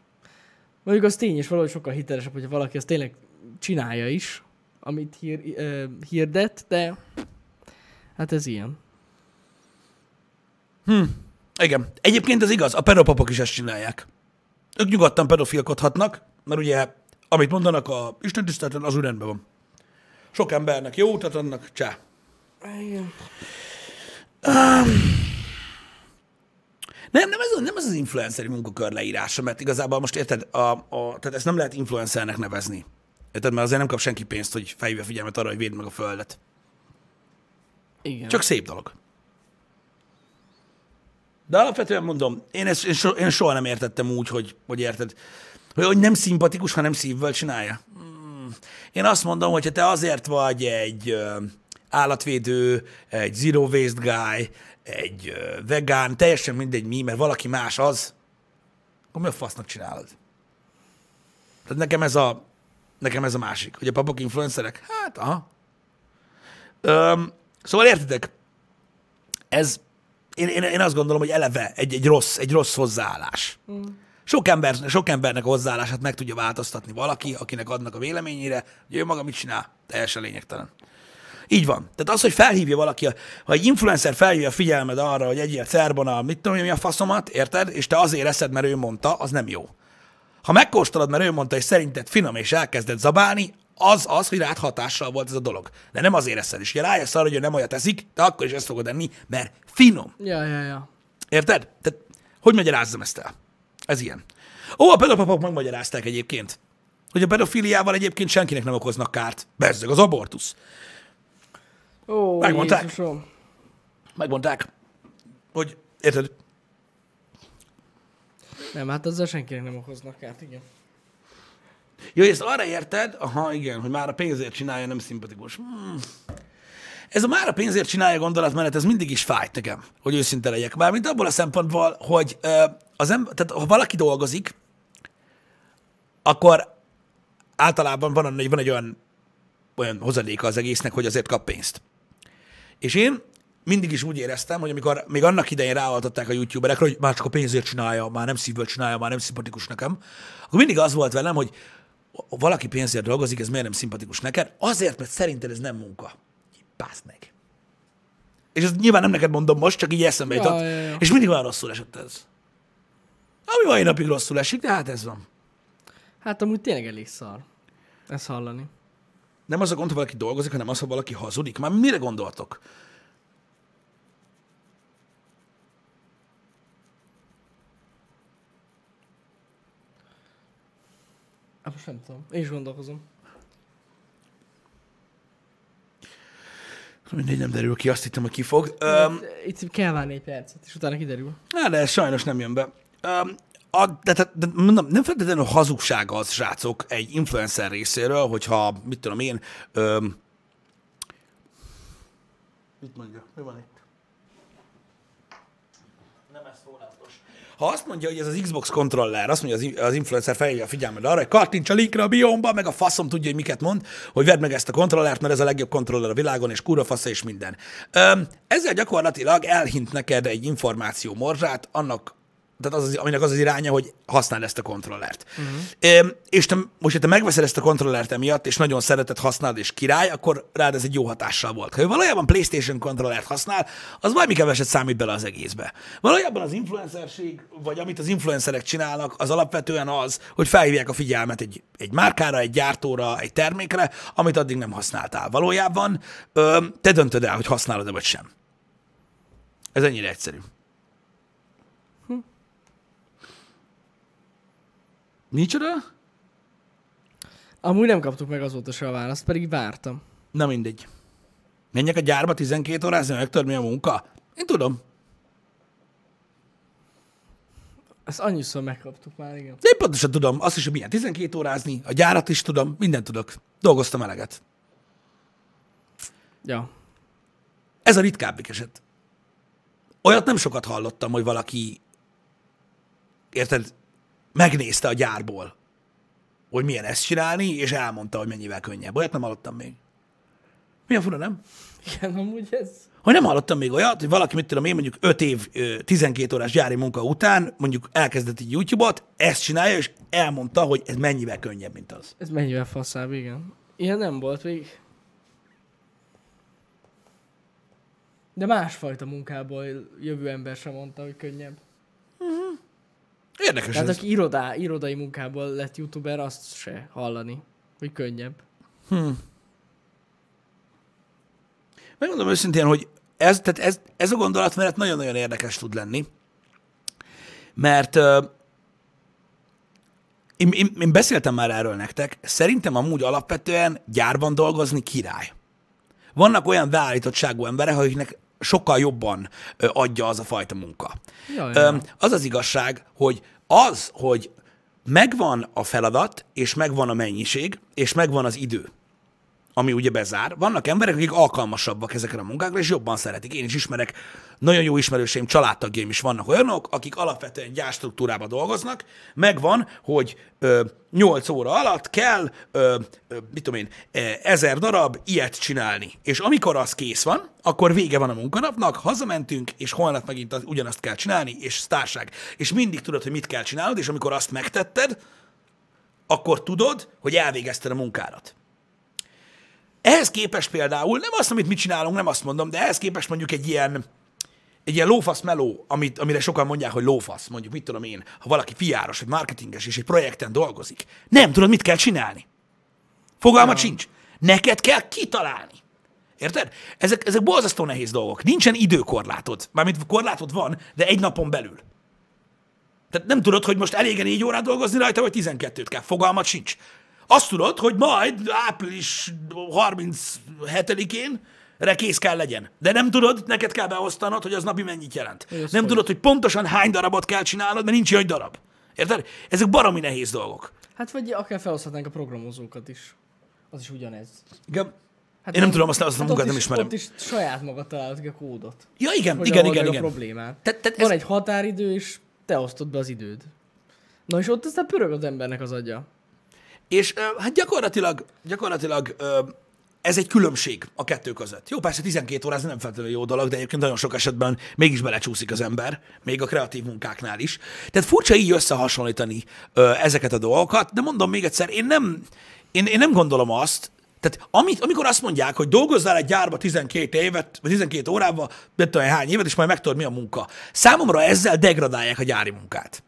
Speaker 2: Mondjuk az tény is valahogy sokkal hitelesebb, hogyha valaki azt tényleg csinálja is, amit hír, ö, hirdet, de hát ez ilyen.
Speaker 1: Igen. Egyébként ez igaz, a pedopapok is ezt csinálják. Ők nyugodtan pedofilkodhatnak, mert ugye, amit mondanak a Isten tiszteleten, az úgy rendben van. Sok embernek jó utat adnak, csá.
Speaker 2: Igen.
Speaker 1: Nem, nem ez, nem ez az influenceri munkakör leírása, mert igazából most érted, a, a, tehát ezt nem lehet influencernek nevezni. Érted, mert azért nem kap senki pénzt, hogy felhívja figyelmet arra, hogy védd meg a földet.
Speaker 2: Igen.
Speaker 1: Csak szép dolog. De alapvetően mondom, én, ezt, én, so, én soha nem értettem úgy, hogy, hogy érted, hogy, hogy nem szimpatikus, hanem szívvel csinálja. Hmm. Én azt mondom, hogy ha te azért vagy egy állatvédő, egy zero waste guy, egy vegán, teljesen mindegy mi, mert valaki más az, akkor mi a fasznak csinálod? Tehát nekem ez a, nekem ez a másik, hogy a papok influencerek, hát aha. Öm, szóval értitek, ez, én, én, én azt gondolom, hogy eleve egy, egy, rossz, egy rossz hozzáállás. Mm. Sok, ember, sok embernek a hozzáállását meg tudja változtatni valaki, akinek adnak a véleményére, hogy ő maga mit csinál, teljesen lényegtelen. Így van. Tehát az, hogy felhívja valaki, a- ha egy influencer felhívja a figyelmed arra, hogy egyél cerbon a mit tudom mi a faszomat, érted? És te azért eszed, mert ő mondta, az nem jó. Ha megkóstolod, mert ő mondta, és szerinted finom, és elkezded zabálni, az az, hogy rád hatással volt ez a dolog. De nem azért eszed. És ha rájössz arra, hogy ő nem olyat eszik, de akkor is ezt fogod enni, mert finom.
Speaker 2: Ja, ja, ja.
Speaker 1: Érted? Tehát, hogy magyarázzam ezt el? Ez ilyen. Ó, a pedopapok megmagyarázták egyébként, hogy a pedofiliával egyébként senkinek nem okoznak kárt. Bezzeg az abortusz.
Speaker 2: Ó,
Speaker 1: Megmondták.
Speaker 2: Jézusom.
Speaker 1: Megmondták, hogy érted?
Speaker 2: Nem, hát azzal senkinek nem okoznak kárt, igen.
Speaker 1: Jó, ezt arra érted? Aha, igen, hogy már a pénzért csinálja, nem szimpatikus. Hmm. Ez a már a pénzért csinálja gondolatmenet, ez mindig is fájt nekem, hogy őszinte legyek. Mármint abból a szempontból, hogy az ember, tehát ha valaki dolgozik, akkor általában van, van egy olyan, olyan hozadéka az egésznek, hogy azért kap pénzt. És én mindig is úgy éreztem, hogy amikor még annak idején ráaltották a youtuberekre, hogy már csak a pénzért csinálja, már nem szívből csinálja, már nem szimpatikus nekem, akkor mindig az volt velem, hogy valaki pénzért dolgozik, ez miért nem szimpatikus neked? Azért, mert szerinted ez nem munka. Bász meg. És ezt nyilván nem neked mondom most, csak így eszembe
Speaker 2: Ja,
Speaker 1: jutott.
Speaker 2: ja, ja.
Speaker 1: És mindig olyan rosszul esett ez. Ami mai napig rosszul esik, de hát ez van.
Speaker 2: Hát amúgy tényleg elég szar. Ezt hallani.
Speaker 1: Nem az a gond, ha valaki dolgozik, hanem az, ha valaki hazudik. Már mire gondoltok?
Speaker 2: Hát most nem tudom. Én is gondolkozom.
Speaker 1: Mindegy, nem derül ki, azt hittem, hogy ki fog. Öm,
Speaker 2: Itt kell várni egy percet, és utána kiderül.
Speaker 1: Na, de ez sajnos nem jön be. Um, a, de, de, de, mondom, nem feltétlenül hazugság az, srácok, egy influencer részéről, hogyha, mit tudom én, um, mit mondja, mi van itt? Nem ez fónátos. Ha azt mondja, hogy ez az Xbox kontroller, azt mondja az, az influencer felhívja a figyelmed arra, hogy kattints a linkre a biomba, meg a faszom tudja, hogy miket mond, hogy vedd meg ezt a kontrollert, mert ez a legjobb kontroller a világon, és kurva fasza és minden. Öm, ezzel gyakorlatilag elhint neked egy információ morzsát, annak tehát az, az, aminek az az iránya, hogy használd ezt a kontrollert. Uh-huh. És te, most, ha te megveszed ezt a kontrollert emiatt, és nagyon szereted használni, és király, akkor rád ez egy jó hatással volt. Ha ő valójában PlayStation kontrollert használ, az valami keveset számít bele az egészbe. Valójában az influencerség, vagy amit az influencerek csinálnak, az alapvetően az, hogy felhívják a figyelmet egy, egy márkára, egy gyártóra, egy termékre, amit addig nem használtál. Valójában te döntöd el, hogy használod-e vagy sem. Ez ennyire egyszerű. Micsoda?
Speaker 2: Amúgy nem kaptuk meg azóta se a választ, pedig vártam.
Speaker 1: Na mindegy. Menjek a gyárba 12 órázni, megtörni a munka? Én tudom.
Speaker 2: Ezt annyiszor megkaptuk már, igen.
Speaker 1: De én pontosan tudom, azt is, hogy milyen 12 órázni, a gyárat is tudom, mindent tudok. Dolgoztam eleget.
Speaker 2: Ja.
Speaker 1: Ez a ritkábbik eset. Olyat nem sokat hallottam, hogy valaki, érted, megnézte a gyárból, hogy milyen ezt csinálni, és elmondta, hogy mennyivel könnyebb. Olyat nem hallottam még. Milyen fura, nem?
Speaker 2: Igen, amúgy ez...
Speaker 1: Hogy nem hallottam még olyat, hogy valaki, mit tudom én, mondjuk 5 év, ö, 12 órás gyári munka után, mondjuk elkezdett egy YouTube-ot, ezt csinálja, és elmondta, hogy ez mennyivel könnyebb, mint az.
Speaker 2: Ez mennyivel faszább, igen. Ilyen nem volt még. De másfajta munkából jövő ember sem mondta, hogy könnyebb.
Speaker 1: Érdekes
Speaker 2: Tehát
Speaker 1: ez.
Speaker 2: aki irodá, irodai munkából lett youtuber, azt se hallani, hogy könnyebb.
Speaker 1: Megmondom őszintén, hogy ez, tehát ez, ez a gondolatmenet nagyon-nagyon érdekes tud lenni, mert uh, én, én, én beszéltem már erről nektek, szerintem amúgy alapvetően gyárban dolgozni király. Vannak olyan beállítottságú emberek, akiknek sokkal jobban adja az a fajta munka.
Speaker 2: Ja,
Speaker 1: Ö,
Speaker 2: ja.
Speaker 1: az az igazság, hogy az, hogy megvan a feladat, és megvan a mennyiség, és megvan az idő, ami ugye bezár. Vannak emberek, akik alkalmasabbak ezekre a munkákra, és jobban szeretik. Én is ismerek, nagyon jó ismerőseim, családtagjaim is vannak olyanok, akik alapvetően gyárstruktúrában dolgoznak. Megvan, hogy ö, 8 óra alatt kell, ö, ö, mit tudom én, ö, ezer darab ilyet csinálni. És amikor az kész van, akkor vége van a munkanapnak, hazamentünk, és holnap megint az, ugyanazt kell csinálni, és sztárság. És mindig tudod, hogy mit kell csinálnod, és amikor azt megtetted, akkor tudod, hogy elvégezted a munkádat. Ehhez képest például, nem azt, amit mit csinálunk, nem azt mondom, de ehhez képest mondjuk egy ilyen, egy ilyen lófasz meló, amit, amire sokan mondják, hogy lófasz, mondjuk mit tudom én, ha valaki fiáros, vagy marketinges, és egy projekten dolgozik, nem tudod, mit kell csinálni. Fogalmat ja. sincs. Neked kell kitalálni. Érted? Ezek, ezek borzasztó nehéz dolgok. Nincsen időkorlátod. Mármint korlátod van, de egy napon belül. Tehát nem tudod, hogy most elég négy órát dolgozni rajta, vagy 12-t kell. Fogalmat sincs. Azt tudod, hogy majd április 37-én re kész kell legyen. De nem tudod, neked kell beosztanod, hogy az napi mennyit jelent.
Speaker 2: Az
Speaker 1: Nem
Speaker 2: hogy?
Speaker 1: tudod, hogy pontosan hány darabot kell csinálnod, mert nincs egy darab. Érted? Ezek baromi nehéz dolgok.
Speaker 2: Hát vagy akár felhozhatnánk a programozókat is. Az is ugyanez.
Speaker 1: Igen.
Speaker 2: Hát
Speaker 1: Én nem tudom, azt, azt a
Speaker 2: hát
Speaker 1: munkát
Speaker 2: ott
Speaker 1: nem
Speaker 2: is,
Speaker 1: ismerem.
Speaker 2: Ott is saját magad találod ki a kódot.
Speaker 1: Ja, igen,
Speaker 2: Hogy
Speaker 1: igen, igen, igen.
Speaker 2: a problémát.
Speaker 1: Te, te,
Speaker 2: Van
Speaker 1: ez,
Speaker 2: egy határidő, és te osztod be az időd. Na és ott aztán pörög az embernek az agya.
Speaker 1: És hát gyakorlatilag, gyakorlatilag ez egy különbség a kettő között. Jó, persze 12 órázni nem feltétlenül jó dolog, de egyébként nagyon sok esetben mégis belecsúszik az ember, még a kreatív munkáknál is. Tehát furcsa így összehasonlítani ö, ezeket a dolgokat, de mondom még egyszer, én nem, én, én nem gondolom azt, tehát amit, amikor azt mondják, hogy dolgozzál egy gyárba 12 évet, vagy 12 órával, nem tudom hány évet, és majd megtudod, mi a munka. Számomra ezzel degradálják a gyári munkát.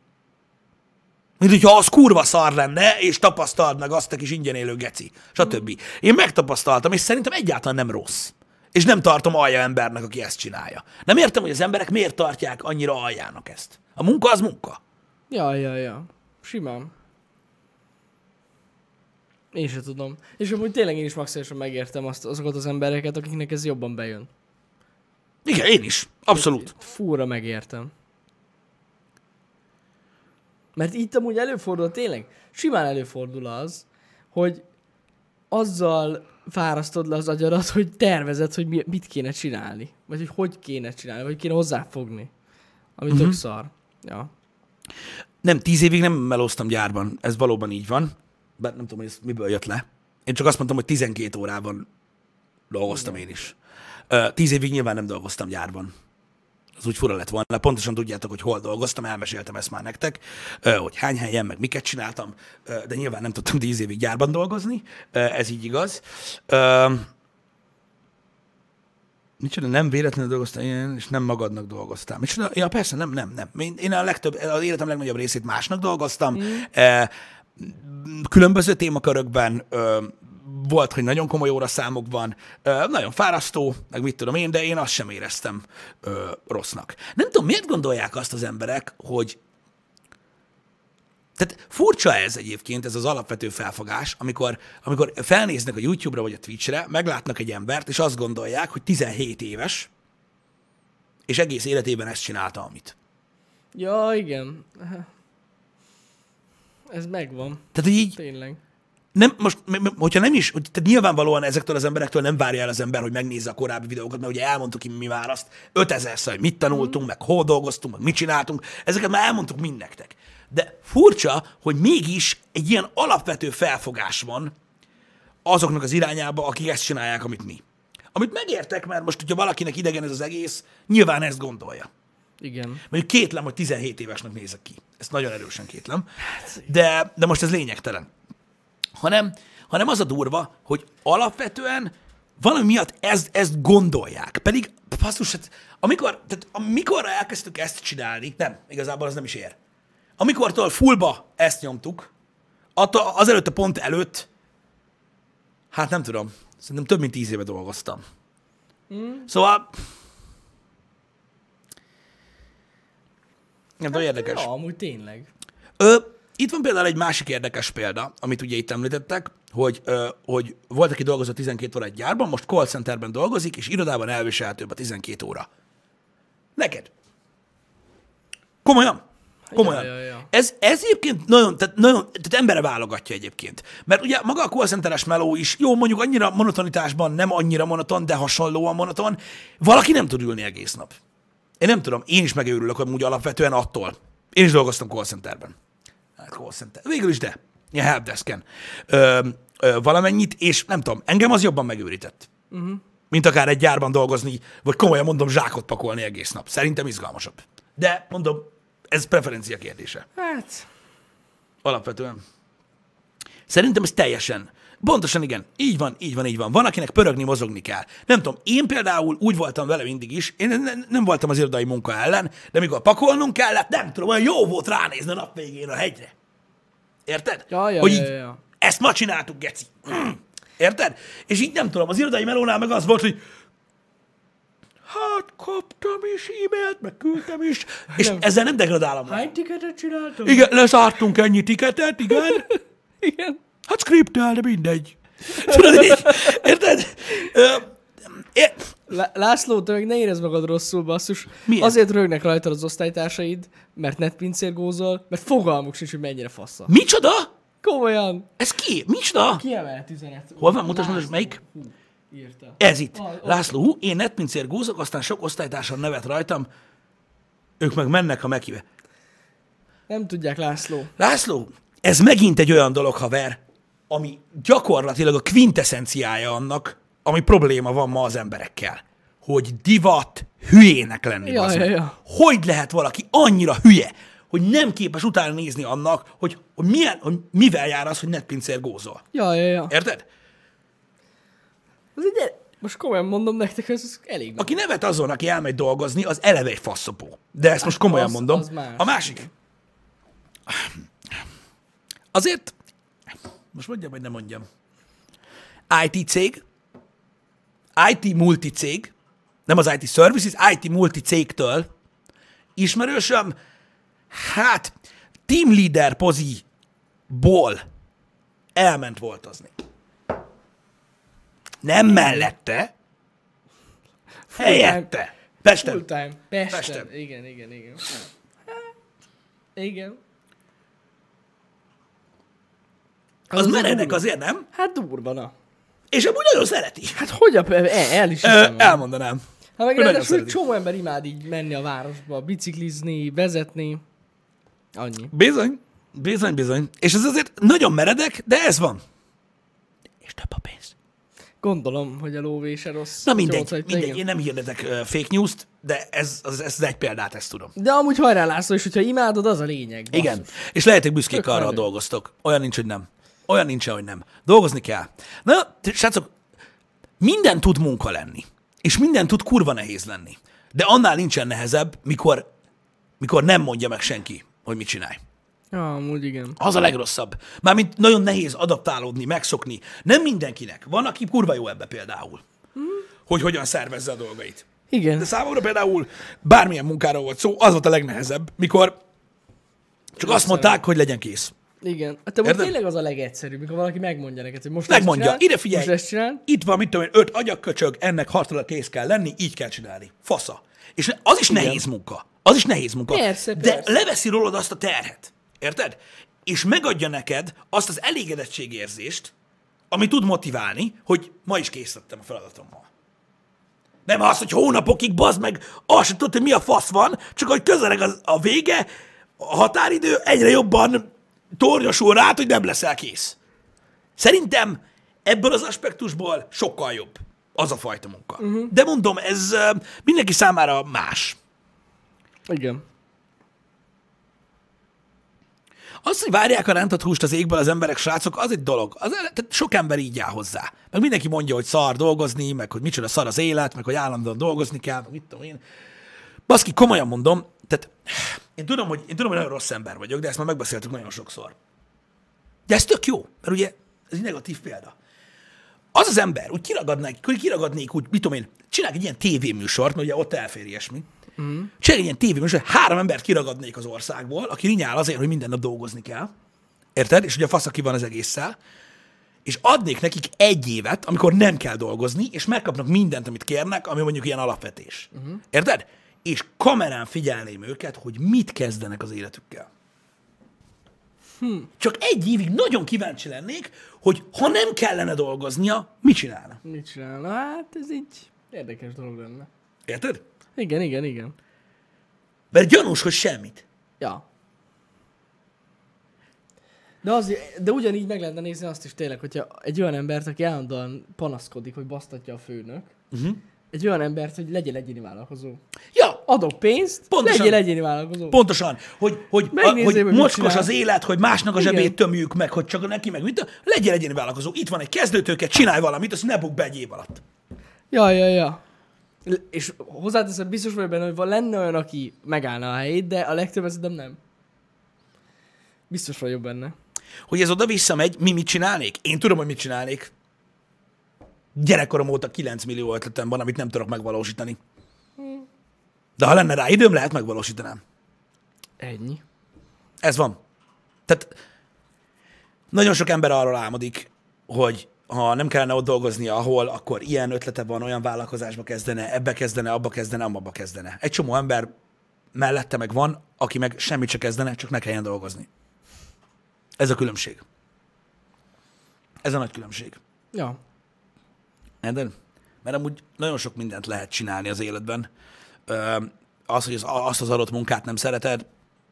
Speaker 1: Mint hogyha az kurva szar lenne, és tapasztald meg azt a kis ingyen élő geci, stb. Én megtapasztaltam, és szerintem egyáltalán nem rossz. És nem tartom alja embernek, aki ezt csinálja. Nem értem, hogy az emberek miért tartják annyira aljának ezt. A munka az munka.
Speaker 2: Ja, ja, ja. Simán. Én sem tudom. És amúgy tényleg én is maximálisan megértem azt, azokat az embereket, akiknek ez jobban bejön.
Speaker 1: Igen, én is. Abszolút.
Speaker 2: Fúra megértem. Mert itt amúgy előfordul tényleg, simán előfordul az, hogy azzal fárasztod le az agyarat, hogy tervezed, hogy mi- mit kéne csinálni. Vagy hogy hogy kéne csinálni, vagy kéne hozzáfogni. Ami
Speaker 1: Mhm.
Speaker 2: tök szar. Ja.
Speaker 1: Nem, tíz évig nem melóztam gyárban. Ez valóban így van. Bár nem tudom, hogy ez miből jött le. Én csak azt mondtam, hogy 12 órában dolgoztam én is. Tíz évig nyilván nem dolgoztam gyárban. Az úgy fura lett volna. Pontosan tudjátok, hogy hol dolgoztam, elmeséltem ezt már nektek, hogy hány helyen, meg miket csináltam, de nyilván nem tudtam tíz évig gyárban dolgozni, ez így igaz. Micsoda, nem véletlenül dolgoztál ilyen, és nem magadnak dolgoztál. Micsoda? Ja, persze, nem, nem, nem. Én, a legtöbb, az életem legnagyobb részét másnak dolgoztam. Mm. Különböző témakörökben volt, hogy nagyon komoly óraszámokban, ö, nagyon fárasztó, meg mit tudom én, de én azt sem éreztem ö, rossznak. Nem tudom, miért gondolják azt az emberek, hogy tehát furcsa ez egyébként, ez az alapvető felfogás, amikor, amikor felnéznek a YouTube-ra vagy a Twitch-re, meglátnak egy embert, és azt gondolják, hogy 17 éves, és egész életében ezt csinálta, amit.
Speaker 2: Ja, igen. Ez megvan,
Speaker 1: Tehát, hogy így
Speaker 2: tényleg.
Speaker 1: Nem, most, hogyha nem is, hogy, tehát nyilvánvalóan ezektől az emberektől nem várja el az ember, hogy megnézze a korábbi videókat, mert ugye elmondtuk, hogy mi már azt 5000 hogy mit tanultunk, meg hol dolgoztunk, meg mit csináltunk, ezeket már elmondtuk mind nektek. De furcsa, hogy mégis egy ilyen alapvető felfogás van azoknak az irányába, akik ezt csinálják, amit mi. Amit megértek, mert most, hogyha valakinek idegen ez az egész, nyilván ezt gondolja.
Speaker 2: Igen.
Speaker 1: Mondjuk kétlem, hogy 17 évesnek nézek ki. Ezt nagyon erősen kétlem. De, de most ez lényegtelen. Hanem, hanem az a durva, hogy alapvetően valami miatt ezt, ezt gondolják. Pedig, basszus, hát, amikor, tehát, amikor elkezdtük ezt csinálni, nem, igazából az nem is ér. Amikortól fullba ezt nyomtuk, attól, azelőtt a pont előtt, hát nem tudom, szerintem több mint tíz éve dolgoztam. Mm. Szóval, nem tudom, érdekes.
Speaker 2: Ja, amúgy tényleg.
Speaker 1: Ö, itt van például egy másik érdekes példa, amit ugye itt említettek, hogy, hogy volt, aki dolgozott 12 óra egy gyárban, most call centerben dolgozik, és irodában elviselhetőbb a 12 óra. Neked. Komolyan. Komolyan.
Speaker 2: Ja, ja, ja.
Speaker 1: Ez, ez egyébként nagyon, tehát, nagyon, tehát embere válogatja egyébként. Mert ugye maga a call centeres meló is, jó, mondjuk annyira monotonitásban nem annyira monoton, de hasonlóan monoton, valaki nem tud ülni egész nap. Én nem tudom, én is megőrülök amúgy alapvetően attól. Én is dolgoztam call centerben. Call center. Végül is de. Ilyen helpdesken. Ö, ö, valamennyit, és nem tudom, engem az jobban megőrített. Uh-huh. Mint akár egy gyárban dolgozni, vagy komolyan mondom, zsákot pakolni egész nap. Szerintem izgalmasabb. De mondom, ez preferencia kérdése.
Speaker 2: Hát,
Speaker 1: Alapvetően. Szerintem ez teljesen. Pontosan igen. Így van, így van, így van. Van, akinek pörögni, mozogni kell. Nem tudom, én például úgy voltam vele mindig is, én ne- nem voltam az irodai munka ellen, de mikor pakolnunk kellett, nem tudom, olyan jó volt ránézni a nap végén a hegyre. Érted?
Speaker 2: Ja, ja,
Speaker 1: Hogy így,
Speaker 2: ja, ja.
Speaker 1: ezt ma csináltuk, geci. Érted? És így nem tudom, az irodai melónál meg az volt, hogy hát kaptam is e-mailt, meg küldtem is, és
Speaker 2: Nem.
Speaker 1: ezzel nem degradálom.
Speaker 2: hány tiketet csináltam?
Speaker 1: Igen, lezártunk ennyi tiketet, igen.
Speaker 2: Igen.
Speaker 1: Hát skriptel, de mindegy. Tudod így? Érted?
Speaker 2: Lá- László, te meg ne érezd magad rosszul, basszus.
Speaker 1: Miért?
Speaker 2: Azért rögnek rajtad az osztálytársaid, mert netpincérgózol, mert fogalmuk sincs, hogy mennyire fassza.
Speaker 1: micsoda?
Speaker 2: Komolyan.
Speaker 1: Ez ki? Micsoda?
Speaker 2: Kiemelt üzenet.
Speaker 1: Hol van? Mutasd meg, melyik?
Speaker 2: Hú, írta.
Speaker 1: Ez itt.
Speaker 2: Ah.
Speaker 1: László, hú, én netpincér gúzok, aztán sok osztálytársam nevet rajtam, ők meg mennek a mekive.
Speaker 2: Nem tudják, László.
Speaker 1: László, ez megint egy olyan dolog, haver, ami gyakorlatilag a quintessenciája annak, ami probléma van ma az emberekkel. Hogy divat hülyének lenni.
Speaker 2: Ja, ja, ja.
Speaker 1: Hogy lehet valaki annyira hülye, hogy nem képes utána nézni annak, hogy, hogy, milyen, hogy mivel jár az, hogy netpincér gózol.
Speaker 2: Ja, ja, ja.
Speaker 1: Érted?
Speaker 2: Ez egy, most komolyan mondom nektek, ez ez elég nagy.
Speaker 1: Aki nevet azon, aki elmegy dolgozni, az eleve egy faszopó. De ezt most komolyan
Speaker 2: az-
Speaker 1: mondom.
Speaker 2: az más.
Speaker 1: A másik. Azért, most mondjam, vagy nem mondjam. IT cég, IT multi cég, nem az IT services, IT multi cégtől ismerősöm, hát team leader poziból elment voltozni. Nem mellette, helyette. Pesten.
Speaker 2: Full time. Pesten.
Speaker 1: Pesten.
Speaker 2: Igen, igen, igen. Igen.
Speaker 1: Az
Speaker 2: Az
Speaker 1: meredek
Speaker 2: durva.
Speaker 1: azért, nem?
Speaker 2: Hát durva, na.
Speaker 1: És amúgy nagyon szereti.
Speaker 2: Hát hogy a... El, el is
Speaker 1: Ö,
Speaker 2: hiszem.
Speaker 1: elmondanám.
Speaker 2: Hát meg ráadásul csomó ember imád így menni a városba, biciklizni, vezetni. Annyi.
Speaker 1: Bizony, bizony, bizony. És ez azért nagyon meredek, de ez van. És több a pénz.
Speaker 2: Gondolom, hogy a lóvé se rossz.
Speaker 1: Na mindegy,
Speaker 2: vagy-
Speaker 1: mindegy.
Speaker 2: igen.
Speaker 1: Én nem hirdetek uh, fake news-t, de ez, az, ez egy példát, ezt tudom.
Speaker 2: De amúgy hajrá László, és hogyha imádod, az a lényeg. basszus.
Speaker 1: Igen. És lehetek büszkék
Speaker 2: Tök
Speaker 1: arra, ha dolgoztok. Olyan nincs, hogy nem. Olyan nincs, hogy nem. Dolgozni kell. Na, srácok, minden tud munka lenni. És minden tud kurva nehéz lenni. De annál nincsen nehezebb, mikor, mikor nem mondja meg senki, hogy mit csinálj.
Speaker 2: Ja, amúgy igen.
Speaker 1: Az a legrosszabb. Mármint nagyon nehéz adaptálódni, megszokni. Nem mindenkinek. Van, aki kurva jó ebbe például. Hogy hogyan szervezze a dolgait.
Speaker 2: Igen.
Speaker 1: De számomra például bármilyen munkáról volt szó, az volt a legnehezebb, mikor csak azt mondták, hogy legyen kész.
Speaker 2: Igen. Hát te tényleg az a legegyszerűbb, mikor valaki megmondja neked, hogy most
Speaker 1: Megmondja,
Speaker 2: ezt csinál,
Speaker 1: ide figyelj.
Speaker 2: Most ezt csinál.
Speaker 1: Itt van, mit tudom én, öt agyakköcsög, ennek harcra kész kell lenni, így kell csinálni. Fasza. És az is nehéz munka. Az is nehéz munka.
Speaker 2: Persze,
Speaker 1: de
Speaker 2: persze.
Speaker 1: leveszi rólad azt a terhet. Érted? És megadja neked azt az elégedettségérzést, ami tud motiválni, hogy ma is kész lettem a feladatommal. Nem az, hogy hónapokig bazd meg, azt sem tudod, hogy mi a fasz van, csak hogy közeleg az, a vége, a határidő egyre jobban tornyosul rád, hogy nem leszel kész. Szerintem ebből az aspektusból sokkal jobb az a fajta munka. Uh-huh. De mondom, ez mindenki számára más.
Speaker 2: Igen.
Speaker 1: Az, hogy várják a rántott húst az égből az emberek, srácok, az egy dolog. Az, tehát sok ember így áll hozzá. Meg mindenki mondja, hogy szar dolgozni, meg hogy micsoda szar az élet, meg hogy állandóan dolgozni kell, meg mit tudom én. Baszki, komolyan mondom, tehát én tudom, hogy, én tudom, hogy nagyon rossz ember vagyok, de ezt már megbeszéltük nagyon sokszor. De ez tök jó, mert ugye ez egy negatív példa. Az az ember, úgy kiragadnék, úgy kiragadnék, úgy, mit tudom én, csinálj egy ilyen tévéműsort, mert ugye ott elfér ilyesmi. Mm. Csinálj egy ilyen tévéműsort, három embert kiragadnék az országból, aki rinyál azért, hogy minden nap dolgozni kell. Érted? És ugye a fasz, aki van az egésszel. És adnék nekik egy évet, amikor nem kell dolgozni, és megkapnak mindent, amit kérnek, ami mondjuk ilyen alapvetés. Uh-huh. Érted? És kamerán figyelném őket, hogy mit kezdenek az életükkel. Csak egy évig nagyon kíváncsi lennék, hogy ha nem kellene dolgoznia, mit csinálna.
Speaker 2: Mit csinálna? Hát ez így érdekes dolog lenne.
Speaker 1: Érted?
Speaker 2: Igen, igen, igen.
Speaker 1: Mert gyanús, hogy semmit.
Speaker 2: Ja. De, az, de ugyanígy meg lehetne nézni azt is tényleg, hogyha egy olyan embert, aki állandóan panaszkodik, hogy basztatja a főnök, uh-huh. Egy olyan embert, hogy legyen egyéni vállalkozó.
Speaker 1: Ja,
Speaker 2: Adok pénzt,
Speaker 1: Pontosan.
Speaker 2: legyél egyéni vállalkozó.
Speaker 1: pontosan. Hogy, hogy, a,
Speaker 2: Megnézzél,
Speaker 1: hogy
Speaker 2: hogy mit
Speaker 1: mocskos az élet, hogy másnak a
Speaker 2: Igen.
Speaker 1: zsebét tömjük meg, hogy csak neki meg mit. Legyen egyéni vállalkozó. Itt van egy kezdőtőke, csinálj valamit, azt ne bukd be egy év alatt.
Speaker 2: Ja, ja, ja. És hozzáteszem, biztos vagyok benne, hogy van lenne olyan, aki megállna a helyét, de a legtöbb esetben nem. Biztos vagyok benne.
Speaker 1: Hogy ez oda visszamegy, mi mit csinálnék? Én tudom, hogy mit csinálnék. Gyerekkorom óta 9 millió ötletem van, amit nem tudok megvalósítani. De ha lenne rá időm, lehet megvalósítanám.
Speaker 2: Ennyi.
Speaker 1: Ez van. Tehát nagyon sok ember arról álmodik, hogy ha nem kellene ott dolgoznia, ahol, akkor ilyen ötlete van, olyan vállalkozásba kezdene, ebbe kezdene, abba kezdene, abba kezdene. Egy csomó ember mellette meg van, aki meg semmit se kezdene, csak ne kelljen dolgozni. Ez a különbség. Ez a nagy különbség.
Speaker 2: Ja.
Speaker 1: Érted? Mert amúgy nagyon sok mindent lehet csinálni az életben. Az, hogy az, azt az adott munkát nem szereted,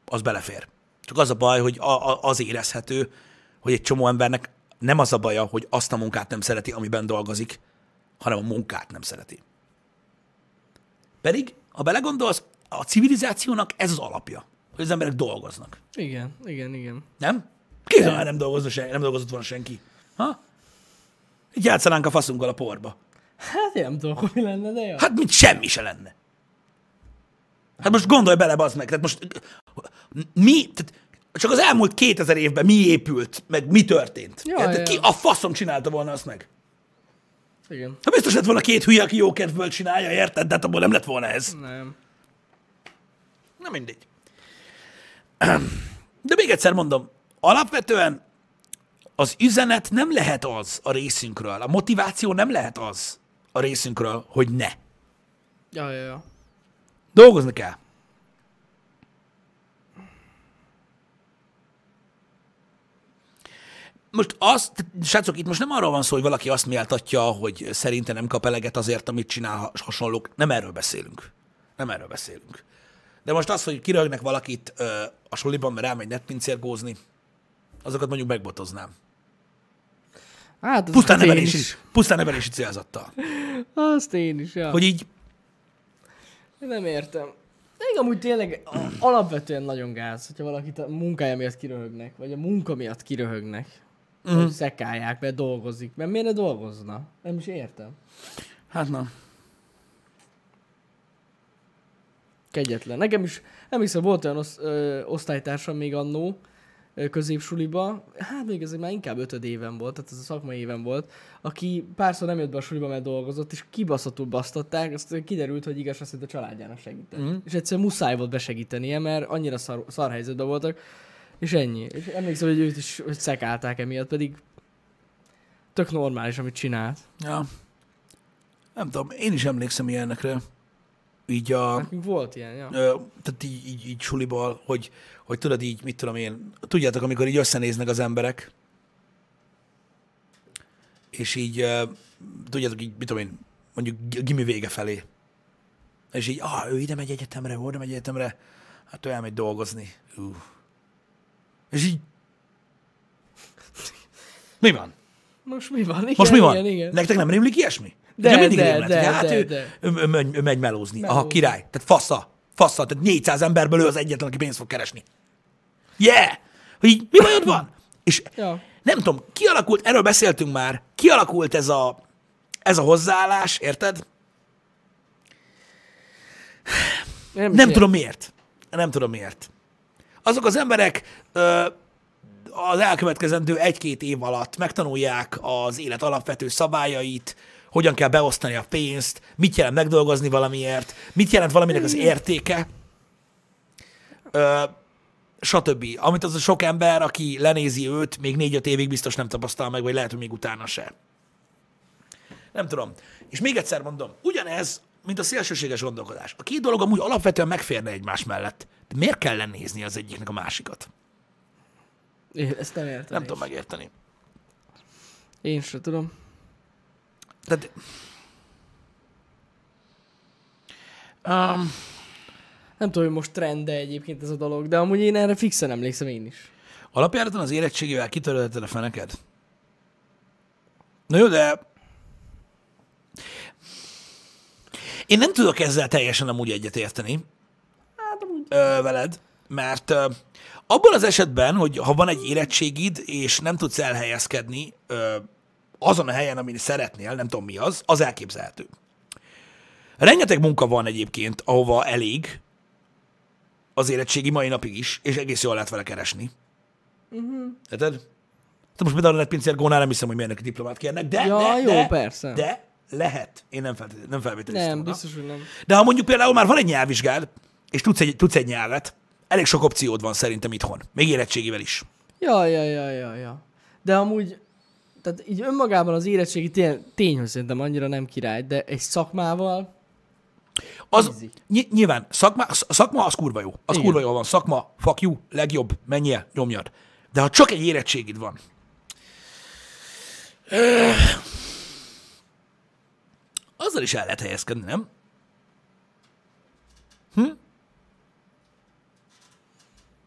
Speaker 1: az belefér. Csak az a baj, hogy a, a, az érezhető, hogy egy csomó embernek nem az a baja, hogy azt a munkát nem szereti, amiben dolgozik, hanem a munkát nem szereti. Pedig, ha belegondolsz, a civilizációnak ez az alapja, hogy az emberek dolgoznak.
Speaker 2: Igen, igen, igen.
Speaker 1: Nem? Képzelj, már nem, dolgozna sen, nem dolgozott volna senki. Ha? Így játszanánk a faszunkkal a porba.
Speaker 2: Hát én nem tudom, hogy mi lenne, de jó.
Speaker 1: Hát, mint semmi se lenne. Hát most gondolj bele, bazd meg, tehát most mi, tehát csak az elmúlt 2000 évben mi épült, meg mi történt.
Speaker 2: Ja,
Speaker 1: Érted?
Speaker 2: ja.
Speaker 1: Ki a faszom csinálta volna azt meg?
Speaker 2: Igen.
Speaker 1: Ha biztos lett volna két hülye, aki jó kedvből csinálja, érted? De hát abból nem lett volna ez.
Speaker 2: Nem.
Speaker 1: Na mindegy. De még egyszer mondom, alapvetően az üzenet nem lehet az a részünkről, a motiváció nem lehet az a részünkről, hogy ne.
Speaker 2: Ja, ja, ja.
Speaker 1: Dolgozni kell. Most azt, srácok, itt most nem arról van szó, hogy valaki azt méltatja, hogy szerinte nem kap eleget azért, amit csinál has- hasonlók. Nem erről beszélünk. Nem erről beszélünk. De most az, hogy kirögnek valakit ö, a soliban, mert elmegy netpincérgózni, azokat mondjuk megbotoznám.
Speaker 2: Hát,
Speaker 1: Pusztán
Speaker 2: hát
Speaker 1: nevelési, pusztán nevelési célzattal.
Speaker 2: Azt én is, ja.
Speaker 1: Hogy így,
Speaker 2: Nem értem. Még amúgy tényleg alapvetően nagyon gáz, hogyha valakit a munkája miatt kiröhögnek, vagy a munka miatt kiröhögnek. Uh-huh. Hogy szekálják, mert dolgozik. Mert miért ne dolgozna? Nem is értem.
Speaker 1: hát na,
Speaker 2: Kegyetlen. Nekem is, nem hiszem, volt olyan osz, ö, osztálytársam még annó, középsuliba, hát még ez már inkább ötöd éven volt, tehát ez a szakmai éven volt, aki párszor nem jött be a suliba, mert dolgozott, és kibaszottul basztatták, azt kiderült, hogy igaz, azt, a családjának segített.
Speaker 1: Mhm.
Speaker 2: És egyszerűen muszáj volt besegítenie, mert annyira szar, szar helyzetben voltak, és ennyi. És emlékszem, hogy őt is hogy szekálták emiatt, pedig tök normális, amit csinált.
Speaker 1: Ja. Nem tudom, én is emlékszem ilyenekre. Így a...
Speaker 2: Nekünk volt ilyen, ja.
Speaker 1: Ö, tehát így, így, így suliból, hogy, hogy tudod így, mit tudom én, tudjátok, amikor így összenéznek az emberek, és így, ö, tudjátok, így, mit tudom én, mondjuk gimi vége felé, és így, ah, ő ide megy egyetemre, oda megy egyetemre, hát ő elmegy dolgozni. Ú. És így, mi van?
Speaker 2: Most mi van? Igen,
Speaker 1: Most mi van?
Speaker 2: Igen, igen.
Speaker 1: Nektek nem rémlik ilyesmi?
Speaker 2: De,
Speaker 1: Nekem mindig
Speaker 2: de,
Speaker 1: rémlett,
Speaker 2: de,
Speaker 1: hogy hát
Speaker 2: de,
Speaker 1: ő,
Speaker 2: de.
Speaker 1: Ő, ő, megy, ő megy melózni. Aha,
Speaker 2: Melózni.
Speaker 1: király. Tehát fassa. Fassa. Tehát 400 emberből ő az egyetlen, aki pénzt fog keresni. Yeah! Hogy így, mi bajod van? És
Speaker 2: Ja.
Speaker 1: nem tudom, kialakult, erről beszéltünk már, kialakult ez a, ez a hozzáállás, érted?
Speaker 2: Nem,
Speaker 1: Nem tudom miért. Nem tudom miért. Azok az emberek ö, az elkövetkezendő egy-két év alatt megtanulják az élet alapvető szabályait, hogyan kell beosztani a pénzt, mit jelent megdolgozni valamiért, mit jelent valaminek az értéke, ö, stb. Amit az a sok ember, aki lenézi őt, még négy-öt évig biztos nem tapasztal meg, vagy lehet, hogy még utána se. Nem tudom. És még egyszer mondom, ugyanez, mint a szélsőséges gondolkodás. A két dolog amúgy alapvetően megférne egymás mellett. De miért kell lenézni az egyiknek a másikat?
Speaker 2: Én ezt nem értem.
Speaker 1: Nem
Speaker 2: én
Speaker 1: tudom megérteni.
Speaker 2: Én sem tudom.
Speaker 1: Tehát... Um,
Speaker 2: Nem tudom, hogy most trend egyébként ez a dolog, de amúgy én erre fixen emlékszem én is.
Speaker 1: alapjáraton az érettségével kitörölheted a feneked? Na jó, de... Én nem tudok ezzel teljesen amúgy egyetérteni
Speaker 2: Hát amúgy...
Speaker 1: ö, veled, mert ö, abban az esetben, hogy ha van egy érettségid, és nem tudsz elhelyezkedni ö, azon a helyen, amin szeretnél, nem tudom mi az, az elképzelhető. Rengeteg munka van egyébként, ahova elég az érettségi mai napig is, és egész jól lehet vele keresni. Uh-huh. Érted? Te most például a netpincér gónál nem hiszem, hogy milyenek diplomát kérnek, de,
Speaker 2: Ja,
Speaker 1: de,
Speaker 2: jó,
Speaker 1: de,
Speaker 2: persze.
Speaker 1: de lehet. Én nem, feltétlenül, nem felvételiztem.
Speaker 2: Nem, biztos, hogy nem.
Speaker 1: De ha mondjuk például már van egy nyelvvizsgád, és tudsz egy, tudsz egy nyelvet, elég sok opciód van szerintem itthon. Még érettségivel is.
Speaker 2: Ja, ja, ja, ja, ja. De amúgy, tehát így önmagában az érettségi tény, tény hogy szerintem annyira nem király, de egy szakmával,
Speaker 1: Az,
Speaker 2: Easy.
Speaker 1: ny- nyilván, szakma, szakma az kurva jó. Az
Speaker 2: Igen.
Speaker 1: kurva jó van. Szakma, fuck you, legjobb, menjél, nyomjad. De ha csak egy érettségid van, ö, azzal is el lehet helyezkedni, nem?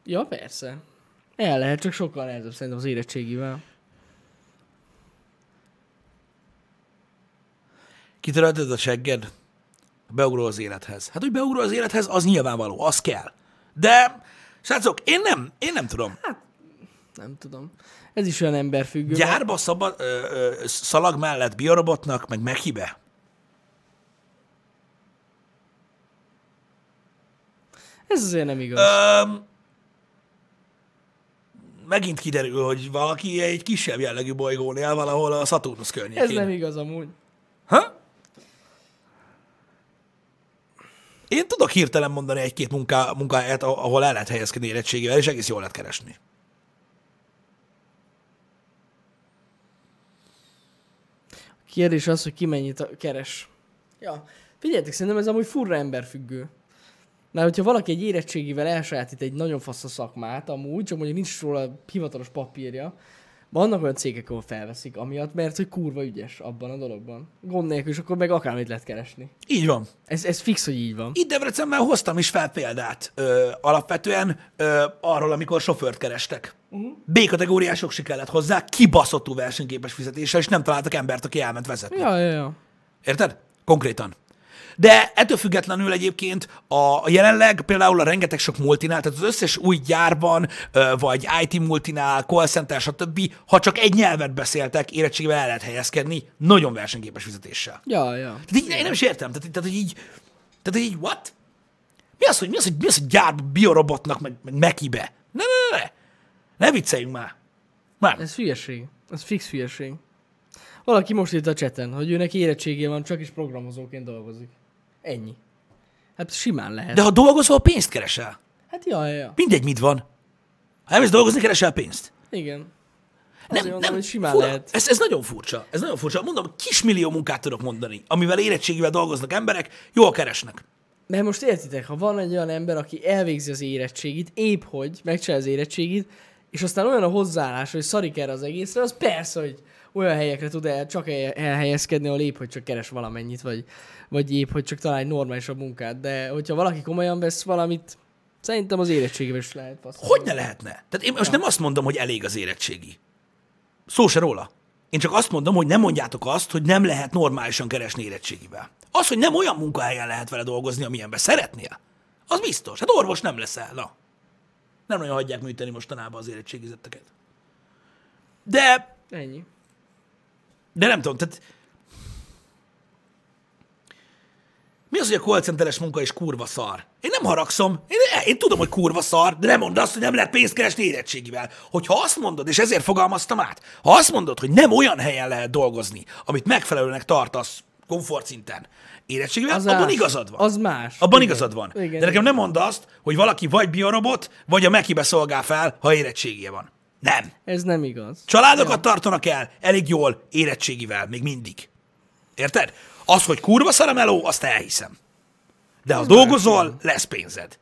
Speaker 2: ja persze. El lehet, csak sokkal nehezebb szerintem az érettségivel.
Speaker 1: Kitörölted a segged, beugrol az élethez. Hát, hogy beugrol az élethez, az nyilvánvaló, az kell. De, srácok, én nem, én nem tudom.
Speaker 2: Nem tudom. Ez is olyan emberfüggő.
Speaker 1: Gyárba szabad, ö, ö, szalag mellett biorobotnak, meg meghibe.
Speaker 2: Ez azért nem igaz.
Speaker 1: Öm, megint kiderül, hogy valaki egy kisebb jellegű bolygón él valahol a Saturnus környékén.
Speaker 2: Ez nem igaz amúgy.
Speaker 1: Ha? Én tudok hirtelen mondani egy-két munká, munkáját, ahol el lehet helyezkedni érettségével, és egész jól lehet keresni.
Speaker 2: A kérdés az, hogy ki mennyit keres. Ja, figyeljetek, szerintem ez amúgy furra emberfüggő. Mert hogyha valaki egy érettségivel elsajátít egy nagyon fasz a szakmát, amúgy, csak mondjuk nincs róla hivatalos papírja, vannak olyan cégek, ahol felveszik amiatt, mert hogy kurva ügyes abban a dologban. Gond nélkül, és akkor meg akármit lehet keresni.
Speaker 1: Így van.
Speaker 2: Ez, ez fix, hogy így van.
Speaker 1: Itt Debrecenben hoztam is fel példát ö, alapvetően ö, arról, amikor sofőrt kerestek. Uh-huh. B-kategóriások se kellett hozzá, kibaszottú versenyképes fizetéssel, és nem találtak embert, aki elment vezetni.
Speaker 2: Ja, ja, ja.
Speaker 1: Érted? Konkrétan. De ettől függetlenül egyébként a jelenleg például a rengeteg sok multinál, tehát az összes új gyárban, vagy IT multinál, call center, stb., ha csak egy nyelvet beszéltek, érettségével el lehet helyezkedni, nagyon versenyképes fizetéssel.
Speaker 2: Ja, ja.
Speaker 1: Tehát így, én nem is értem. Tehát, tehát, hogy így, tehát, hogy így, what? Mi az, hogy, mi az, hogy, mi az, hogy gyár biorobotnak, meg, meg Mekibe? Ne, ne, ne, ne. Ne vicceljünk már. Már.
Speaker 2: Ez hülyeség. Ez fix hülyeség. Valaki most írt a cseten, hogy őnek érettségé van, csak is programozóként dolgozik. Ennyi. Hát simán lehet.
Speaker 1: De ha dolgozol, pénzt keresel.
Speaker 2: Hát ja, ja, ja.
Speaker 1: Mindegy, mit van. Ha elmész dolgozni, keresel pénzt.
Speaker 2: Igen. Azért mondom, hogy simán
Speaker 1: fura.
Speaker 2: lehet.
Speaker 1: Ez, ez nagyon furcsa. Ez nagyon furcsa. Mondom, kismillió munkát tudok mondani, amivel érettségivel dolgoznak emberek, jól keresnek.
Speaker 2: Mert most értitek, ha van egy olyan ember, aki elvégzi az érettségit, épp hogy megcsinálja az érettségit, és aztán olyan a hozzáállás, hogy szarik erre az egészre, az persze, hogy olyan helyekre tud el, csak el, elhelyezkedni, ahol épp, hogy csak keres valamennyit, vagy, vagy épp, hogy csak talál egy normálisabb munkát. De hogyha valaki komolyan vesz valamit, szerintem az érettségével is lehet passzolni.
Speaker 1: Hogy ne lehetne? Tehát én most nem azt mondom, hogy elég az érettségi. Szó se róla. Én csak azt mondom, hogy nem mondjátok azt, hogy nem lehet normálisan keresni érettségivel. Az, hogy nem olyan munkahelyen lehet vele dolgozni, amilyenben szeretnél, az biztos. Hát orvos nem leszel, na. Nem nagyon hagyják műteni mostanában az érettségizetteket. De,
Speaker 2: Ennyi.
Speaker 1: De nem tudom, tehát mi az, hogy a call centeres munka is kurva szar? Én nem haragszom. Én, én tudom, hogy kurva szar, de nem mondd azt, hogy nem lehet pénzt keresni érettségivel. Hogyha azt mondod, és ezért fogalmaztam át, ha azt mondod, hogy nem olyan helyen lehet dolgozni, amit megfelelőnek tartasz komfortszinten érettségivel,
Speaker 2: Az
Speaker 1: abban
Speaker 2: más.
Speaker 1: igazad van.
Speaker 2: Az más.
Speaker 1: Abban
Speaker 2: Igen.
Speaker 1: igazad van.
Speaker 2: Igen,
Speaker 1: de nekem nem mondd azt, hogy valaki vagy biorobot, vagy a Mekibe szolgál fel, ha érettségije van. Nem.
Speaker 2: Ez nem igaz.
Speaker 1: Családokat ja. tartanak el elég jól érettségivel, még mindig. Érted? Az, hogy kurva szar a meló, azt elhiszem. De ha dolgozol, lesz pénzed.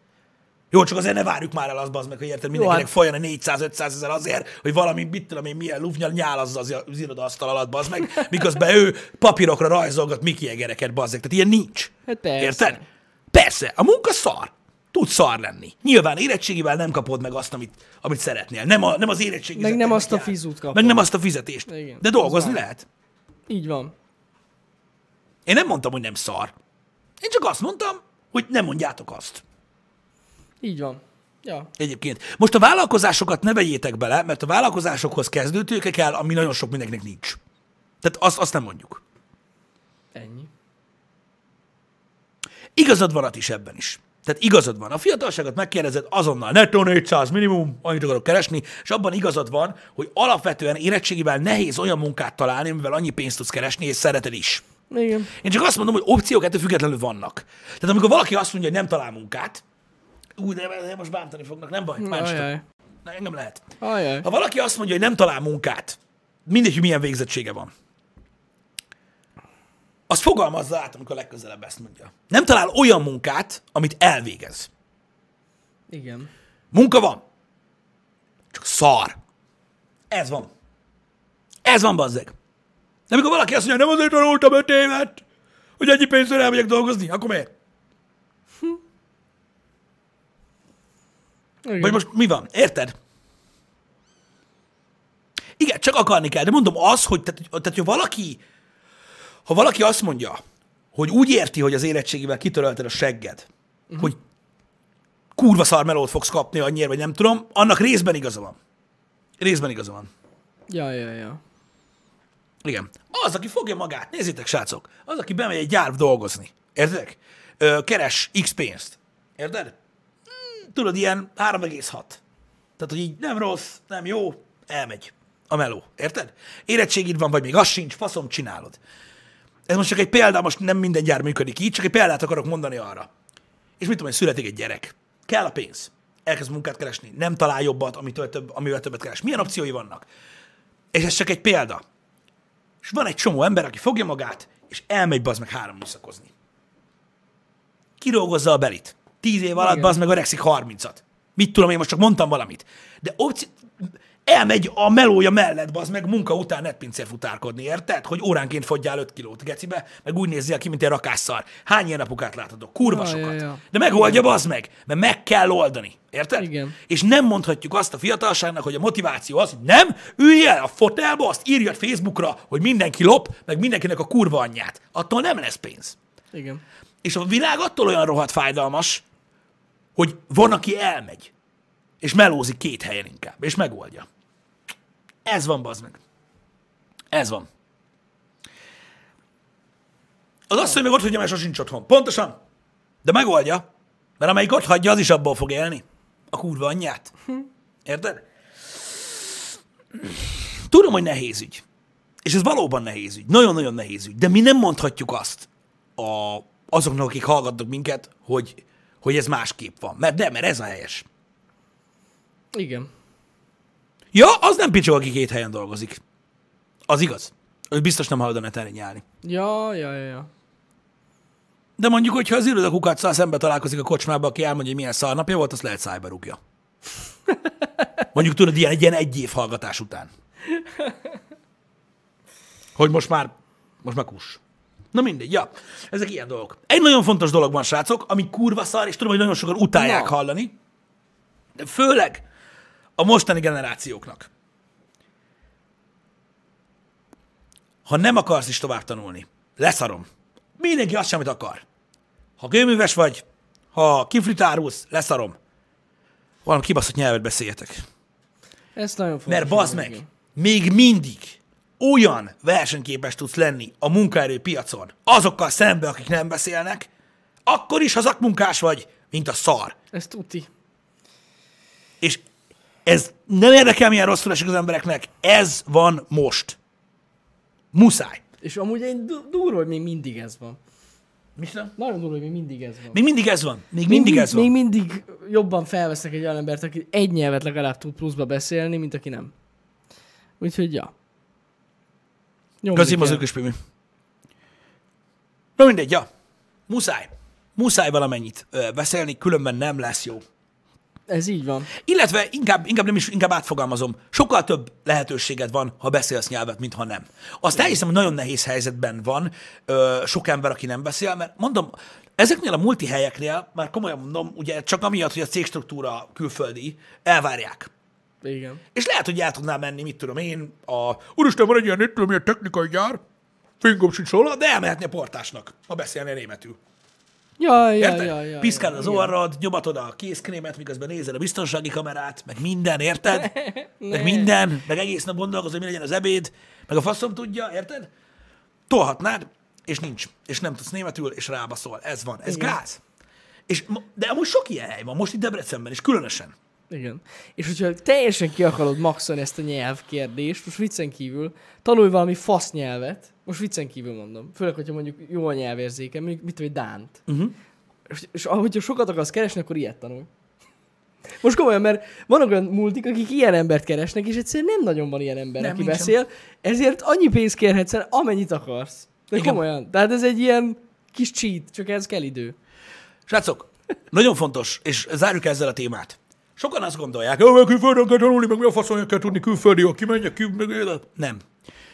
Speaker 1: Jó, csak azért ne várjuk már el azt, bazd meg, hogy érted, mindenkinek
Speaker 2: hát-
Speaker 1: folyjon a 400-500 ezer azért, hogy valami, mit tudom én, milyen lufnyal nyálazza az, az irodaasztal alatt, bazd meg, miközben ő papírokra rajzolgat Mickey Egereket, bazd meg. Tehát ilyen nincs.
Speaker 2: Hát persze.
Speaker 1: Érted? Persze, a munka szar. Tud szar lenni. Nyilván érettségivel nem kapod meg azt, amit, amit szeretnél. Nem, a, nem az érettségi.
Speaker 2: Meg nem azt a fizut kapod.
Speaker 1: Meg nem azt a fizetést.
Speaker 2: Igen,
Speaker 1: De dolgozni lehet.
Speaker 2: Így van.
Speaker 1: Én nem mondtam, hogy nem szar. Én csak azt mondtam, hogy nem mondjátok azt.
Speaker 2: Így van. Ja.
Speaker 1: Egyébként. Most a vállalkozásokat ne vegyétek bele, mert a vállalkozásokhoz kezdőtőke kell, ami nagyon sok mindenkinek nincs. Tehát azt, azt nem mondjuk.
Speaker 2: Ennyi.
Speaker 1: Igazad van is ebben is. Tehát igazad van. A fiatalságot megkérdezed azonnal, nettó 400 minimum, annyit akarok keresni, és abban igazad van, hogy alapvetően érettségivel nehéz olyan munkát találni, amivel annyi pénzt tudsz keresni, és szereted is.
Speaker 2: Igen.
Speaker 1: Én csak azt mondom, hogy opciók ettől függetlenül vannak. Tehát amikor valaki azt mondja, hogy nem talál munkát, úgy, de de most bántani fognak, nem baj, más. Na, engem lehet.
Speaker 2: Ajaj.
Speaker 1: Ha valaki azt mondja, hogy nem talál munkát, mindegy, hogy milyen végzettsége van, azt fogalmazza át, amikor legközelebb ezt mondja. Nem talál olyan munkát, amit elvégez.
Speaker 2: Igen.
Speaker 1: Munka van. Csak szar. Ez van. Ez van, bazzeg. De amikor valaki azt mondja, nem azért tanultam öt évet, hogy ennyi pénzre elmegyek dolgozni, akkor miért?
Speaker 2: Igen.
Speaker 1: Vagy most mi van? Érted? Igen, csak akarni kell, de mondom az, hogy tehát, tehát hogy valaki, ha valaki azt mondja, hogy úgy érti, hogy az érettségivel kitörölted a segged, uh-huh. hogy kurva szar melót fogsz kapni annyira, vagy nem tudom, annak részben igaza van. Részben igaza van.
Speaker 2: Ja, ja, ja.
Speaker 1: Igen. Az, aki fogja magát, nézzétek, srácok, az, aki bemegy egy gyár dolgozni, érted? Keres X pénzt, érted? Hmm, tudod, ilyen 3,6. Tehát, hogy így nem rossz, nem jó, elmegy a meló, érted? Érettségid van, vagy még az sincs, faszom, csinálod. Ez most csak egy példa, most nem minden gyár működik így, csak egy példát akarok mondani arra. És mit tudom, hogy születik egy gyerek. Kell a pénz. Elkezd munkát keresni. Nem talál jobbat, amitől több, amivel többet keres. Milyen opciói vannak? És ez csak egy példa. És van egy csomó ember, aki fogja magát, és elmegy bazd meg három műszakozni. Kirógozza a belit. Tíz év alatt bazd meg öregszik harmincat. Mit tudom, én most csak mondtam valamit. De opci- elmegy a melója mellett, bazd meg munka után netpincér futárkodni, érted? Hogy óránként fogyjál 5 kilót gecibe, meg úgy nézzél ki, mint egy rakásszar. Hány ilyen apukát láthatok? Kurva
Speaker 2: Ja, ja,
Speaker 1: sokat.
Speaker 2: ja.
Speaker 1: De megoldja, bazd meg, mert meg kell oldani. Érted?
Speaker 2: Igen.
Speaker 1: És nem mondhatjuk azt a fiatalságnak, hogy a motiváció az, hogy nem, ülj el a fotelba, azt írjad Facebookra, hogy mindenki lop, meg mindenkinek a kurva anyját. Attól nem lesz pénz.
Speaker 2: Igen.
Speaker 1: És a világ attól olyan rohadt fájdalmas, hogy van, aki elmegy, és melózik két helyen inkább, és megoldja. Ez van, bazd meg. Ez van. Az hogy még ott hagyja, mert sosincs otthon. Pontosan. De megoldja. Mert amelyik ott hagyja, az is abból fog élni. A kurva anyját. Érted? tudom, hogy nehéz ügy. És ez valóban nehéz ügy. Nagyon-nagyon nehéz ügy. De mi nem mondhatjuk azt a, azoknak, akik hallgatnak minket, hogy, hogy ez másképp van. Mert nem, mert ez a helyes.
Speaker 2: Igen.
Speaker 1: Ja, az nem picsó, aki két helyen dolgozik. Az igaz. Ő biztos nem hallod a neten nyálni.
Speaker 2: Ja, ja, ja, ja.
Speaker 1: De mondjuk, hogyha az iroda kukacsal szembe találkozik a kocsmába, aki elmondja, hogy milyen szarnapja volt, azt lehet szájba rúgja. Mondjuk tudod, ilyen, ilyen egy év hallgatás után. Hogy most már, most már kus. Na mindegy, ja. Ezek ilyen dolgok. Egy nagyon fontos dolog van, srácok, ami kurva szar, és tudom, hogy nagyon sokan utálják
Speaker 2: Na.
Speaker 1: hallani. De főleg a mostani generációknak. Ha nem akarsz is tovább tanulni, leszarom. Mindenki azt sem, amit akar. Ha gőműves vagy, ha kifritárulsz, leszarom. Valami kibaszott nyelvet beszéljetek.
Speaker 2: Ez nagyon fontos.
Speaker 1: Mert bazd meg, még mindig olyan versenyképes tudsz lenni a munkaerőpiacon azokkal szembe, akik nem beszélnek, akkor is, ha szakmunkás vagy, mint a szar.
Speaker 2: Ez tuti.
Speaker 1: És ez nem érdekel, milyen rosszul esik az embereknek, ez van most. Muszáj.
Speaker 2: És amúgy egy du- durva, hogy még mindig ez van.
Speaker 1: Micsoda?
Speaker 2: Nagyon durva, hogy még mindig ez van.
Speaker 1: Még mindig ez van. Még mindig
Speaker 2: még,
Speaker 1: ez van.
Speaker 2: Még mindig jobban felvesznek egy olyan embert, aki egy nyelvet legalább tud pluszba beszélni, mint aki nem. Úgyhogy, ja.
Speaker 1: Köszönöm az ököspémi. Na mindegy, ja. Muszáj. Muszáj valamennyit ö, beszélni, különben nem lesz jó.
Speaker 2: Ez így van.
Speaker 1: Illetve inkább, inkább nem is, inkább átfogalmazom, sokkal több lehetőséged van, ha beszélsz nyelvet, mint ha nem. Azt elhiszem, hogy nagyon nehéz helyzetben van ö, sok ember, aki nem beszél, mert mondom, ezeknél a multi helyeknél, már komolyan mondom, ugye csak amiatt, hogy a cégstruktúra külföldi, elvárják.
Speaker 2: Igen.
Speaker 1: És lehet, hogy el tudnám menni, mit tudom én, a úristen, van egy ilyen, mit tudom, ilyen technikai gyár, fingom sincs róla, de elmehetni a portásnak, ha beszélnél németül.
Speaker 2: Ja, ja,
Speaker 1: Érted?
Speaker 2: ja, ja.
Speaker 1: Piszkál
Speaker 2: ja,
Speaker 1: az orrad, nyomatod a kézkrémet, miközben nézed a biztonsági kamerát, meg minden, érted? meg minden, meg egész nap gondolkozol, hogy mi legyen az ebéd, meg a faszom tudja, érted? Tolhatnád, és nincs. És nem tudsz németül, és rábaszol. Ez van. Ez
Speaker 2: Igen.
Speaker 1: gáz. És, de amúgy sok ilyen hely van, most itt Debrecenben is, különösen.
Speaker 2: Igen. És hogyha teljesen ki akarod maxolni ezt a nyelvkérdést, most viccen kívül, tanulj valami fasz nyelvet, most viccen kívül mondom, főleg, hogyha mondjuk jó a nyelvérzéke, mondjuk mit tudom, egy Dánt.
Speaker 1: Uh-huh.
Speaker 2: És, és ahogyha sokat akarsz keresni, akkor ilyet tanulj. Most komolyan, mert vannak olyan multik, akik ilyen embert keresnek, és egyszerűen nem nagyon van ilyen ember,
Speaker 1: Nem,
Speaker 2: aki
Speaker 1: nincsen.
Speaker 2: beszél, ezért annyi pénzt kérhetsz el, amennyit akarsz. De
Speaker 1: Igen.
Speaker 2: komolyan. Tehát ez egy ilyen kis cheat, csak ez kell idő.
Speaker 1: Srácok, nagyon fontos, és zárjuk ezzel a témát. Sokan azt gondolják, hogy külföldön kell tanulni, meg mi a faszon kell tudni külföldi, aki menjek ki, meg... Nem.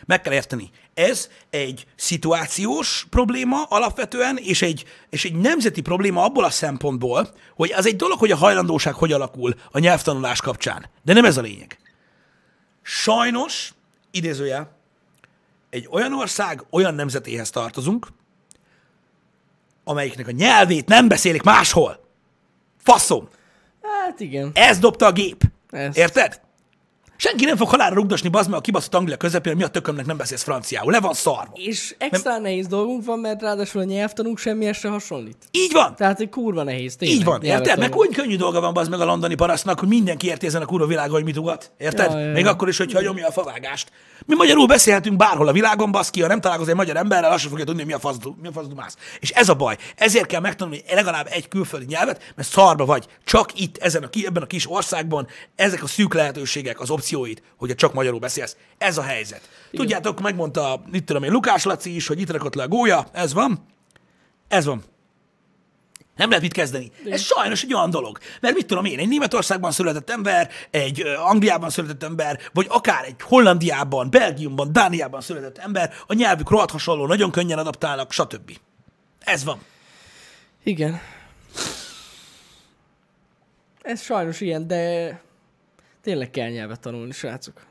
Speaker 1: Meg kell érteni. Ez egy szituációs probléma alapvetően, és egy, és egy nemzeti probléma abból a szempontból, hogy az egy dolog, hogy a hajlandóság hogy alakul a nyelvtanulás kapcsán. De nem ez a lényeg. Sajnos, idézőjel, egy olyan ország, olyan nemzetéhez tartozunk, amelyiknek a nyelvét nem beszélik máshol. Faszom!
Speaker 2: Hát igen.
Speaker 1: Ez dobta a gép.
Speaker 2: Ez.
Speaker 1: Érted? Senki nem fog halálra rugdosni, bazd meg a kibaszott Anglia közepén, mi a tökömnek nem beszélsz franciául. Le van szarva.
Speaker 2: És extra nem. nehéz dolgunk van, mert ráadásul a nyelvtanunk semmihez se hasonlít.
Speaker 1: Így van.
Speaker 2: Tehát egy kurva nehéz, tényleg.
Speaker 1: Így van, érted? Meg úgy könnyű dolga van bazd meg a londoni parasztnak, hogy mindenki érti ezen a kurva világon, hogy mit ugat. Érted?
Speaker 2: Ja, ja, ja.
Speaker 1: Még akkor is, hogyha nyomja a favágást. Mi magyarul beszélhetünk bárhol a világon, baszki, ha nem találkozol egy magyar emberrel, azt sem fogja tudni, hogy mi a fasz, mi a fasz dumász. És ez a baj. Ezért kell megtanulni legalább egy külföldi nyelvet, mert szarba vagy. Csak itt, ezen a, ebben a kis országban, ezek a szűk lehetőségek, az opcióid, hogy csak magyarul beszélsz. Ez a helyzet. Tudjátok, megmondta, mit tudom én, Lukás Laci is, hogy itt rakott le a gólya. Ez van. Ez van. Nem lehet mit kezdeni. Ez sajnos egy olyan dolog. Mert mit tudom én, egy Németországban született ember, egy Angliában született ember, vagy akár egy Hollandiában, Belgiumban, Dániában született ember, a nyelvük rohadt hasonló, nagyon könnyen adaptálnak, stb. Ez van.
Speaker 2: Igen. Ez sajnos ilyen, de tényleg kell nyelvet tanulni, srácok.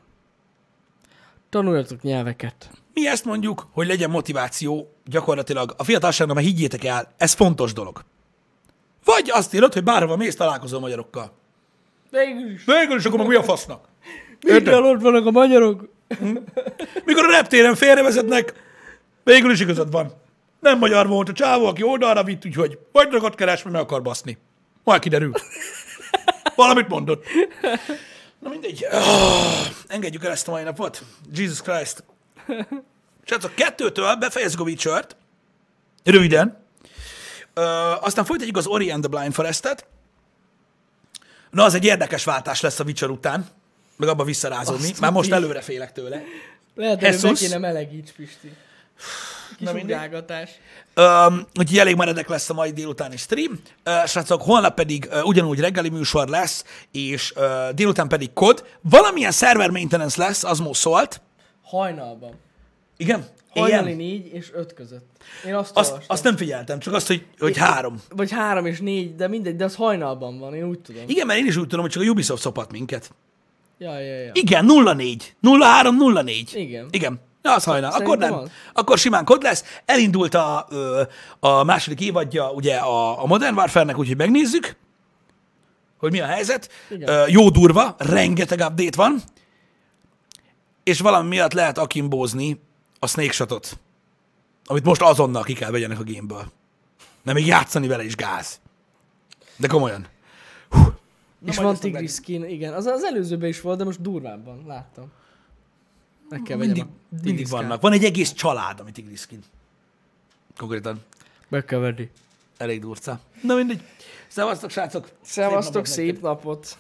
Speaker 2: Tanuljatok nyelveket.
Speaker 1: Mi ezt mondjuk, hogy legyen motiváció gyakorlatilag a fiatalságnak, mert higgyétek el, ez fontos dolog. Vagy azt írod, hogy bárhova mész, találkozol magyarokkal.
Speaker 2: Végül is.
Speaker 1: Végül is akkor meg mi a fasznak?
Speaker 2: Mindenhol ott vannak a magyarok.
Speaker 1: Mikor a reptéren félrevezetnek, végül is igazad van. Nem magyar volt a csávó, aki oldalra vitt, úgyhogy vagy rakat keres, vagy meg akar baszni. Majd kiderül. Valamit mondott. Na mindegy. Oh, engedjük el ezt a mai napot. Jesus Christ. Srácok, kettőtől befejezzük a Witcher-t. Röviden. Ö, aztán folytatjuk az Ori and the Blind Forest-et. Na, az egy érdekes váltás lesz a Witcher után. Meg abba visszarázódni.
Speaker 2: Azt
Speaker 1: Már most
Speaker 2: mondja.
Speaker 1: előre félek tőle.
Speaker 2: Lehet, hogy
Speaker 1: Jesus.
Speaker 2: meg kéne melegíts, Pisti. Kis
Speaker 1: Na
Speaker 2: ugrálgatás.
Speaker 1: Um, úgyhogy elég meredek lesz a mai délutáni stream. Uh, srácok, holnap pedig uh, ugyanúgy reggeli műsor lesz, és uh, délután pedig kod. Valamilyen server maintenance lesz, az most szólt.
Speaker 2: Hajnalban.
Speaker 1: Igen?
Speaker 2: Hajnali négy és öt között. Én azt,
Speaker 1: Azt,
Speaker 2: olvastam.
Speaker 1: azt nem figyeltem, csak azt, hogy, hogy három.
Speaker 2: Vagy három és négy, de mindegy, de az hajnalban van, én úgy tudom.
Speaker 1: Igen, mert én is úgy tudom, hogy csak a Ubisoft szopat minket.
Speaker 2: Ja, ja, ja.
Speaker 1: Igen, 04. 03, 04.
Speaker 2: Igen.
Speaker 1: Igen. Na, az hajnal. Akkor
Speaker 2: Szerintem
Speaker 1: nem.
Speaker 2: az.
Speaker 1: Akkor simán kod lesz. Elindult a, a második évadja ugye a, a Modern Warfare-nek, úgyhogy megnézzük, hogy mi a helyzet.
Speaker 2: Igen.
Speaker 1: Jó durva, rengeteg update van, és valami miatt lehet akimbózni a Snake Shotot, amit most azonnal ki kell vegyenek a gameből. Nem még játszani vele is gáz. De komolyan.
Speaker 2: és
Speaker 1: majd
Speaker 2: van
Speaker 1: ezt meg-
Speaker 2: Tigris skin, igen. Az az előzőben is volt, de most durvábban, láttam. Meg kell
Speaker 1: Mindig,
Speaker 2: a
Speaker 1: mindig
Speaker 2: Tigris
Speaker 1: vannak. Van egy egész család, amit Tigriskin. Konkrétan.
Speaker 2: Meg kell venni.
Speaker 1: Elég durca. Na mindegy. Szevasztok, srácok! Szép
Speaker 2: Szevasztok,
Speaker 1: napot
Speaker 2: szép napot!